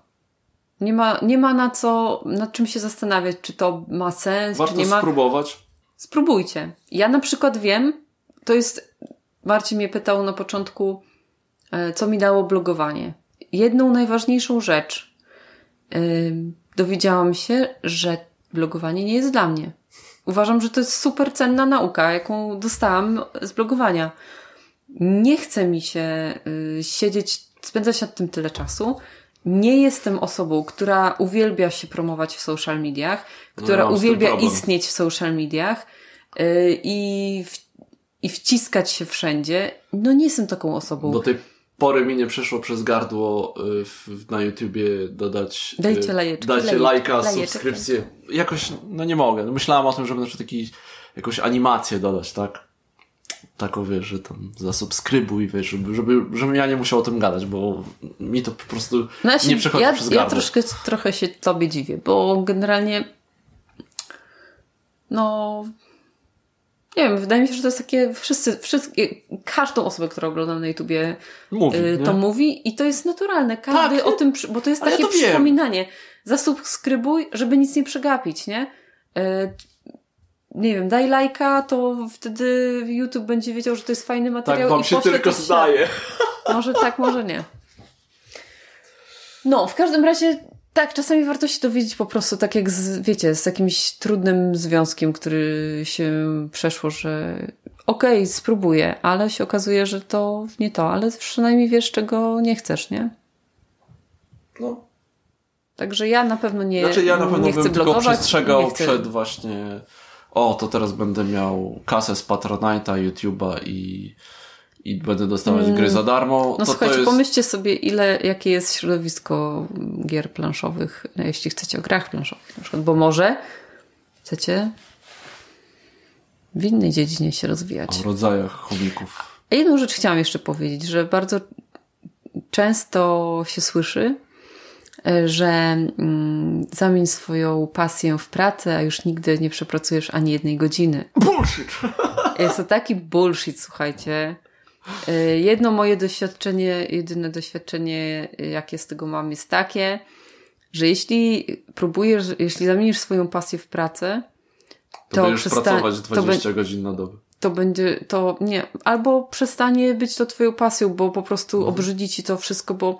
Nie ma, nie ma na co, nad czym się zastanawiać, czy to ma sens, Warto czy nie ma. spróbować. Spróbujcie. Ja na przykład wiem, to jest, Marcin mnie pytał na początku, e, co mi dało blogowanie. Jedną najważniejszą rzecz dowiedziałam się, że blogowanie nie jest dla mnie. Uważam, że to jest super cenna nauka, jaką dostałam z blogowania. Nie chce mi się yy, siedzieć, spędzać nad tym tyle czasu. Nie jestem osobą, która uwielbia się promować w social mediach, która no, uwielbia istnieć w social mediach yy, i, w, i wciskać się wszędzie. No nie jestem taką osobą. Do tej pory mi nie przeszło przez gardło y, w, na YouTubie dodać. Y, dajcie lajeczkę. Dajcie lajka, lajeczkę. subskrypcję. Jakoś, no nie mogę. No myślałam o tym, żeby na przykład taki, jakąś animację dodać, tak? Taką, wiesz, że tam zasubskrybuj, wiesz, żeby, żeby, żebym ja nie musiał o tym gadać, bo mi to po prostu znaczy, nie przechodzi ja, przez gardło. Ja troszkę, trochę się tobie dziwię, bo generalnie no nie wiem, wydaje mi się, że to jest takie, wszyscy, wszystkie, każdą osobę, która ogląda na YouTubie mówi, y, to nie? mówi i to jest naturalne. Każdy tak, o tym, bo to jest takie ja to przypominanie. Wiem. Zasubskrybuj, żeby nic nie przegapić, nie? Nie wiem, daj lajka, to wtedy YouTube będzie wiedział, że to jest fajny materiał. Tak, wam się tylko zdaje. <laughs> Może tak, może nie. No, w każdym razie tak, czasami warto się dowiedzieć po prostu, tak jak z, wiecie, z jakimś trudnym związkiem, który się przeszło, że okej, okay, spróbuję, ale się okazuje, że to nie to, ale przynajmniej wiesz, czego nie chcesz, nie? No. Także ja na pewno nie, Znaczy ja na pewno nie chcę bym tylko przestrzegał przed właśnie o, to teraz będę miał kasę z Patronite'a, YouTube'a i, i będę dostawać gry za darmo. No to, słuchajcie, to jest... pomyślcie sobie, ile, jakie jest środowisko gier planszowych, jeśli chcecie o grach planszowych na przykład, bo może chcecie w innej dziedzinie się rozwijać. O rodzajach chomików. A jedną rzecz chciałam jeszcze powiedzieć, że bardzo często się słyszy, że mm, zamień swoją pasję w pracę, a już nigdy nie przepracujesz ani jednej godziny. Bullshit! <laughs> Jest to taki bullshit, słuchajcie. E, Jedno moje doświadczenie, jedyne doświadczenie, e, jakie z tego mam, jest takie, że jeśli próbujesz, jeśli zamienisz swoją pasję w pracę, To, To przysta- pracować to 20 godzin na dobę. to będzie to nie, albo przestanie być to twoją pasją, bo po prostu Mhm. obrzydzi ci to wszystko, bo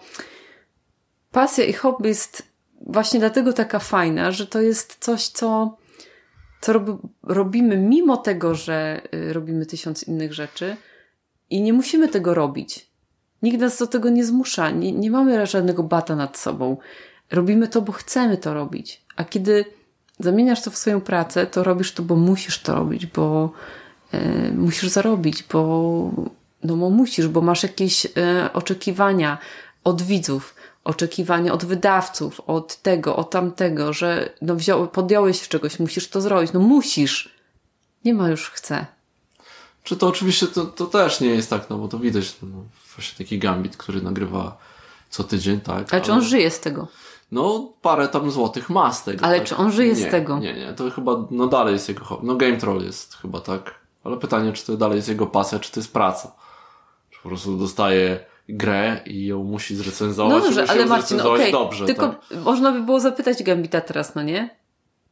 pasja i hobby jest właśnie dlatego taka fajna, że to jest coś, co, co robi, robimy mimo tego, że y, robimy tysiąc innych rzeczy i nie musimy tego robić. Nikt nas do tego nie zmusza, nie, nie mamy żadnego bata nad sobą. Robimy to, bo chcemy to robić. A kiedy zamieniasz to w swoją pracę, to robisz to, bo musisz to robić, bo e, musisz zarobić, bo, no bo musisz, bo masz jakieś e, oczekiwania od widzów, oczekiwania od wydawców, od tego, od tamtego, że no wziął, podjąłeś się czegoś, musisz to zrobić, no musisz. Nie ma już chcę. Czy to oczywiście to, to też nie jest tak, no bo to widać, no, właśnie taki Gambit, który nagrywa co tydzień, tak. Ale czy on żyje z tego? No, parę tam złotych ma z tego. Ale tak? czy on żyje z nie, tego? Nie, nie, to chyba, no dalej jest jego. No Game Troll jest chyba tak. Ale pytanie, czy to dalej jest jego pasja, czy to jest praca. Czy po prostu dostaje grę i ją musi zrecenzować, No dobrze, ale Marcin, okej, dobrze. tylko tak? można by było zapytać Gambita teraz, no nie?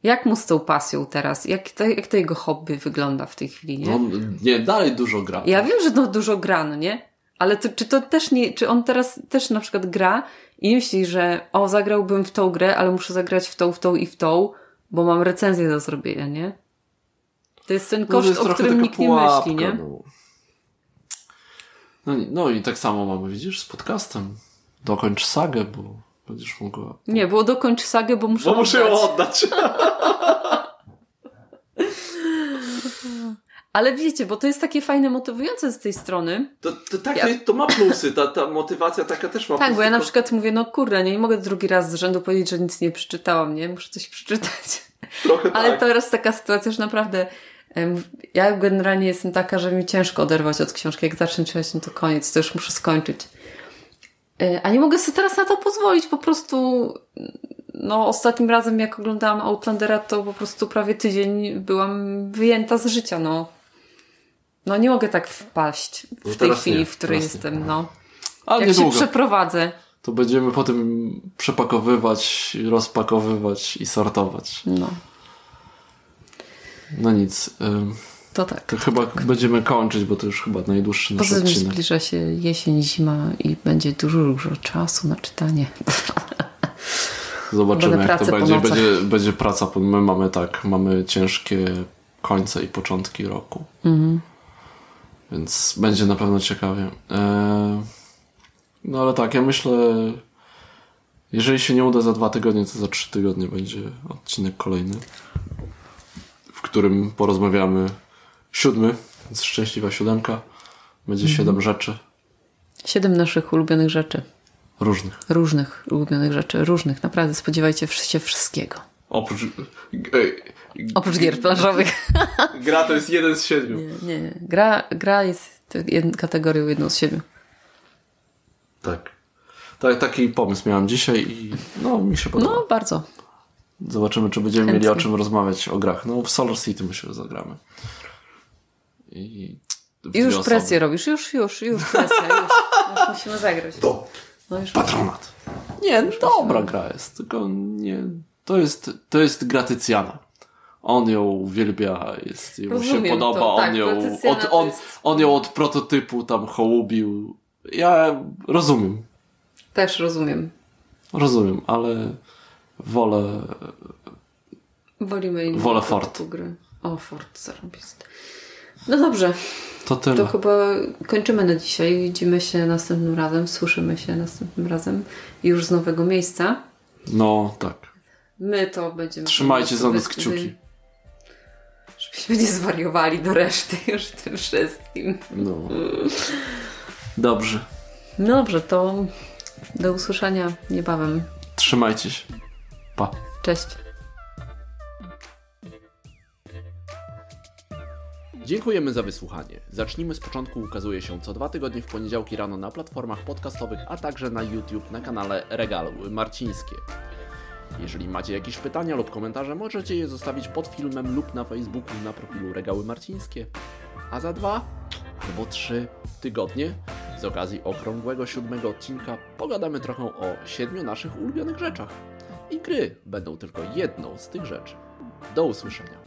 Jak mu z tą pasją teraz? Jak to, jak to jego hobby wygląda w tej chwili, nie? No, nie, dalej dużo gra. Ja wiem, że no dużo gra, no nie? Ale to, czy to też nie, czy on teraz też na przykład gra i nie myśli, że o, zagrałbym w tą grę, ale muszę zagrać w tą, w tą i w tą, bo mam recenzję do zrobienia, nie? To jest ten No, koszt, jest o którym nikt nie pułapka, myśli, nie? No. No, i- no i tak samo mamy, widzisz, z podcastem. Dokończ sagę, bo będziesz mogła... Nie, było dokończ sagę, bo muszę Bo muszę ją oddać. <laughs> Ale wiecie, bo to jest takie fajne, motywujące z tej strony. To, to, tak, Ja- to ma plusy, ta, ta motywacja taka też ma Tak, plusy. bo ja na przykład mówię, no kurde, nie, mogę drugi raz z rzędu powiedzieć, że nic nie przeczytałam, nie? Muszę coś przeczytać. Trochę <laughs> Ale tak. teraz taka sytuacja, że naprawdę ja generalnie jestem taka, że mi ciężko oderwać od książki. Jak zacznę czytać, no to koniec, to już muszę skończyć. E, A nie mogę sobie teraz na to pozwolić, po prostu no ostatnim razem jak oglądałam Outlandera, to po prostu prawie tydzień byłam wyjęta z życia, no. No nie mogę tak wpaść w No tej chwili, nie, w której teraz nie. jestem, no. Ale Jak się niedługo. przeprowadzę. To będziemy potem przepakowywać, rozpakowywać i sortować. No, No nic. ym, to tak. To chyba będziemy kończyć, bo to już chyba najdłuższy nasz Poza tym odcinek. zbliża się jesień, zima i będzie dużo, dużo czasu na czytanie. <laughs> Zobaczymy, Będę jak to będzie. będzie. Będzie praca. My mamy tak, mamy ciężkie końce i początki roku. Mhm. Więc będzie na pewno ciekawie. Eee, no ale tak, ja myślę, jeżeli się nie uda za dwa tygodnie, to za trzy tygodnie będzie odcinek kolejny, w którym porozmawiamy siódmy, więc szczęśliwa siódemka. Będzie Mhm. siedem rzeczy Siedem naszych ulubionych rzeczy. różnych. Różnych ulubionych rzeczy. Różnych. Naprawdę spodziewajcie się wszystkiego. Oprócz... Oprócz gier planszowych. <laughs> Gra to jest jeden z siedmiu. Nie, nie. Gra, gra jest jed- kategorią jedną z siedmiu. Tak. tak. Taki pomysł miałem dzisiaj i no mi się podoba. No, bardzo. Zobaczymy, czy będziemy Chętnie. mieli o czym rozmawiać o grach. No w Solar City myślę, że zagramy. I w Już dwie presję osoby. robisz. Już, już, już presja. Już, już musimy zagrać. To No już patronat. Nie, no dobra gra jest, tylko nie... To jest, to jest Gratycjana. On ją uwielbia, jest, mu się podoba, to, on tak, ją, od, on, jest- on ją od prototypu tam hołubił. Ja rozumiem, Też rozumiem. rozumiem, ale wolę Wolimy inne Wolę Fort. gry. O, Fort zarobisty. No dobrze. to tyle. To chyba kończymy na dzisiaj. Widzimy się następnym razem, słyszymy się następnym razem już z nowego miejsca. No, tak. My to będziemy... Trzymajcie za nas kciuki. Żebyśmy nie zwariowali do reszty <laughs> już tym wszystkim. No. Dobrze. No dobrze, to do usłyszenia niebawem. Trzymajcie się. Pa. Cześć. Dziękujemy za wysłuchanie. Zacznijmy z początku ukazuje się co dwa tygodnie w poniedziałki rano na platformach podcastowych, a także na YouTube na kanale Regały Marcińskie. Jeżeli macie jakieś pytania lub komentarze, możecie je zostawić pod filmem lub na Facebooku na profilu Regały Marcińskie. A za dwa albo trzy tygodnie, z okazji okrągłego siódmego odcinka, pogadamy trochę o siedmiu naszych ulubionych rzeczach. I gry będą tylko jedną z tych rzeczy. Do usłyszenia.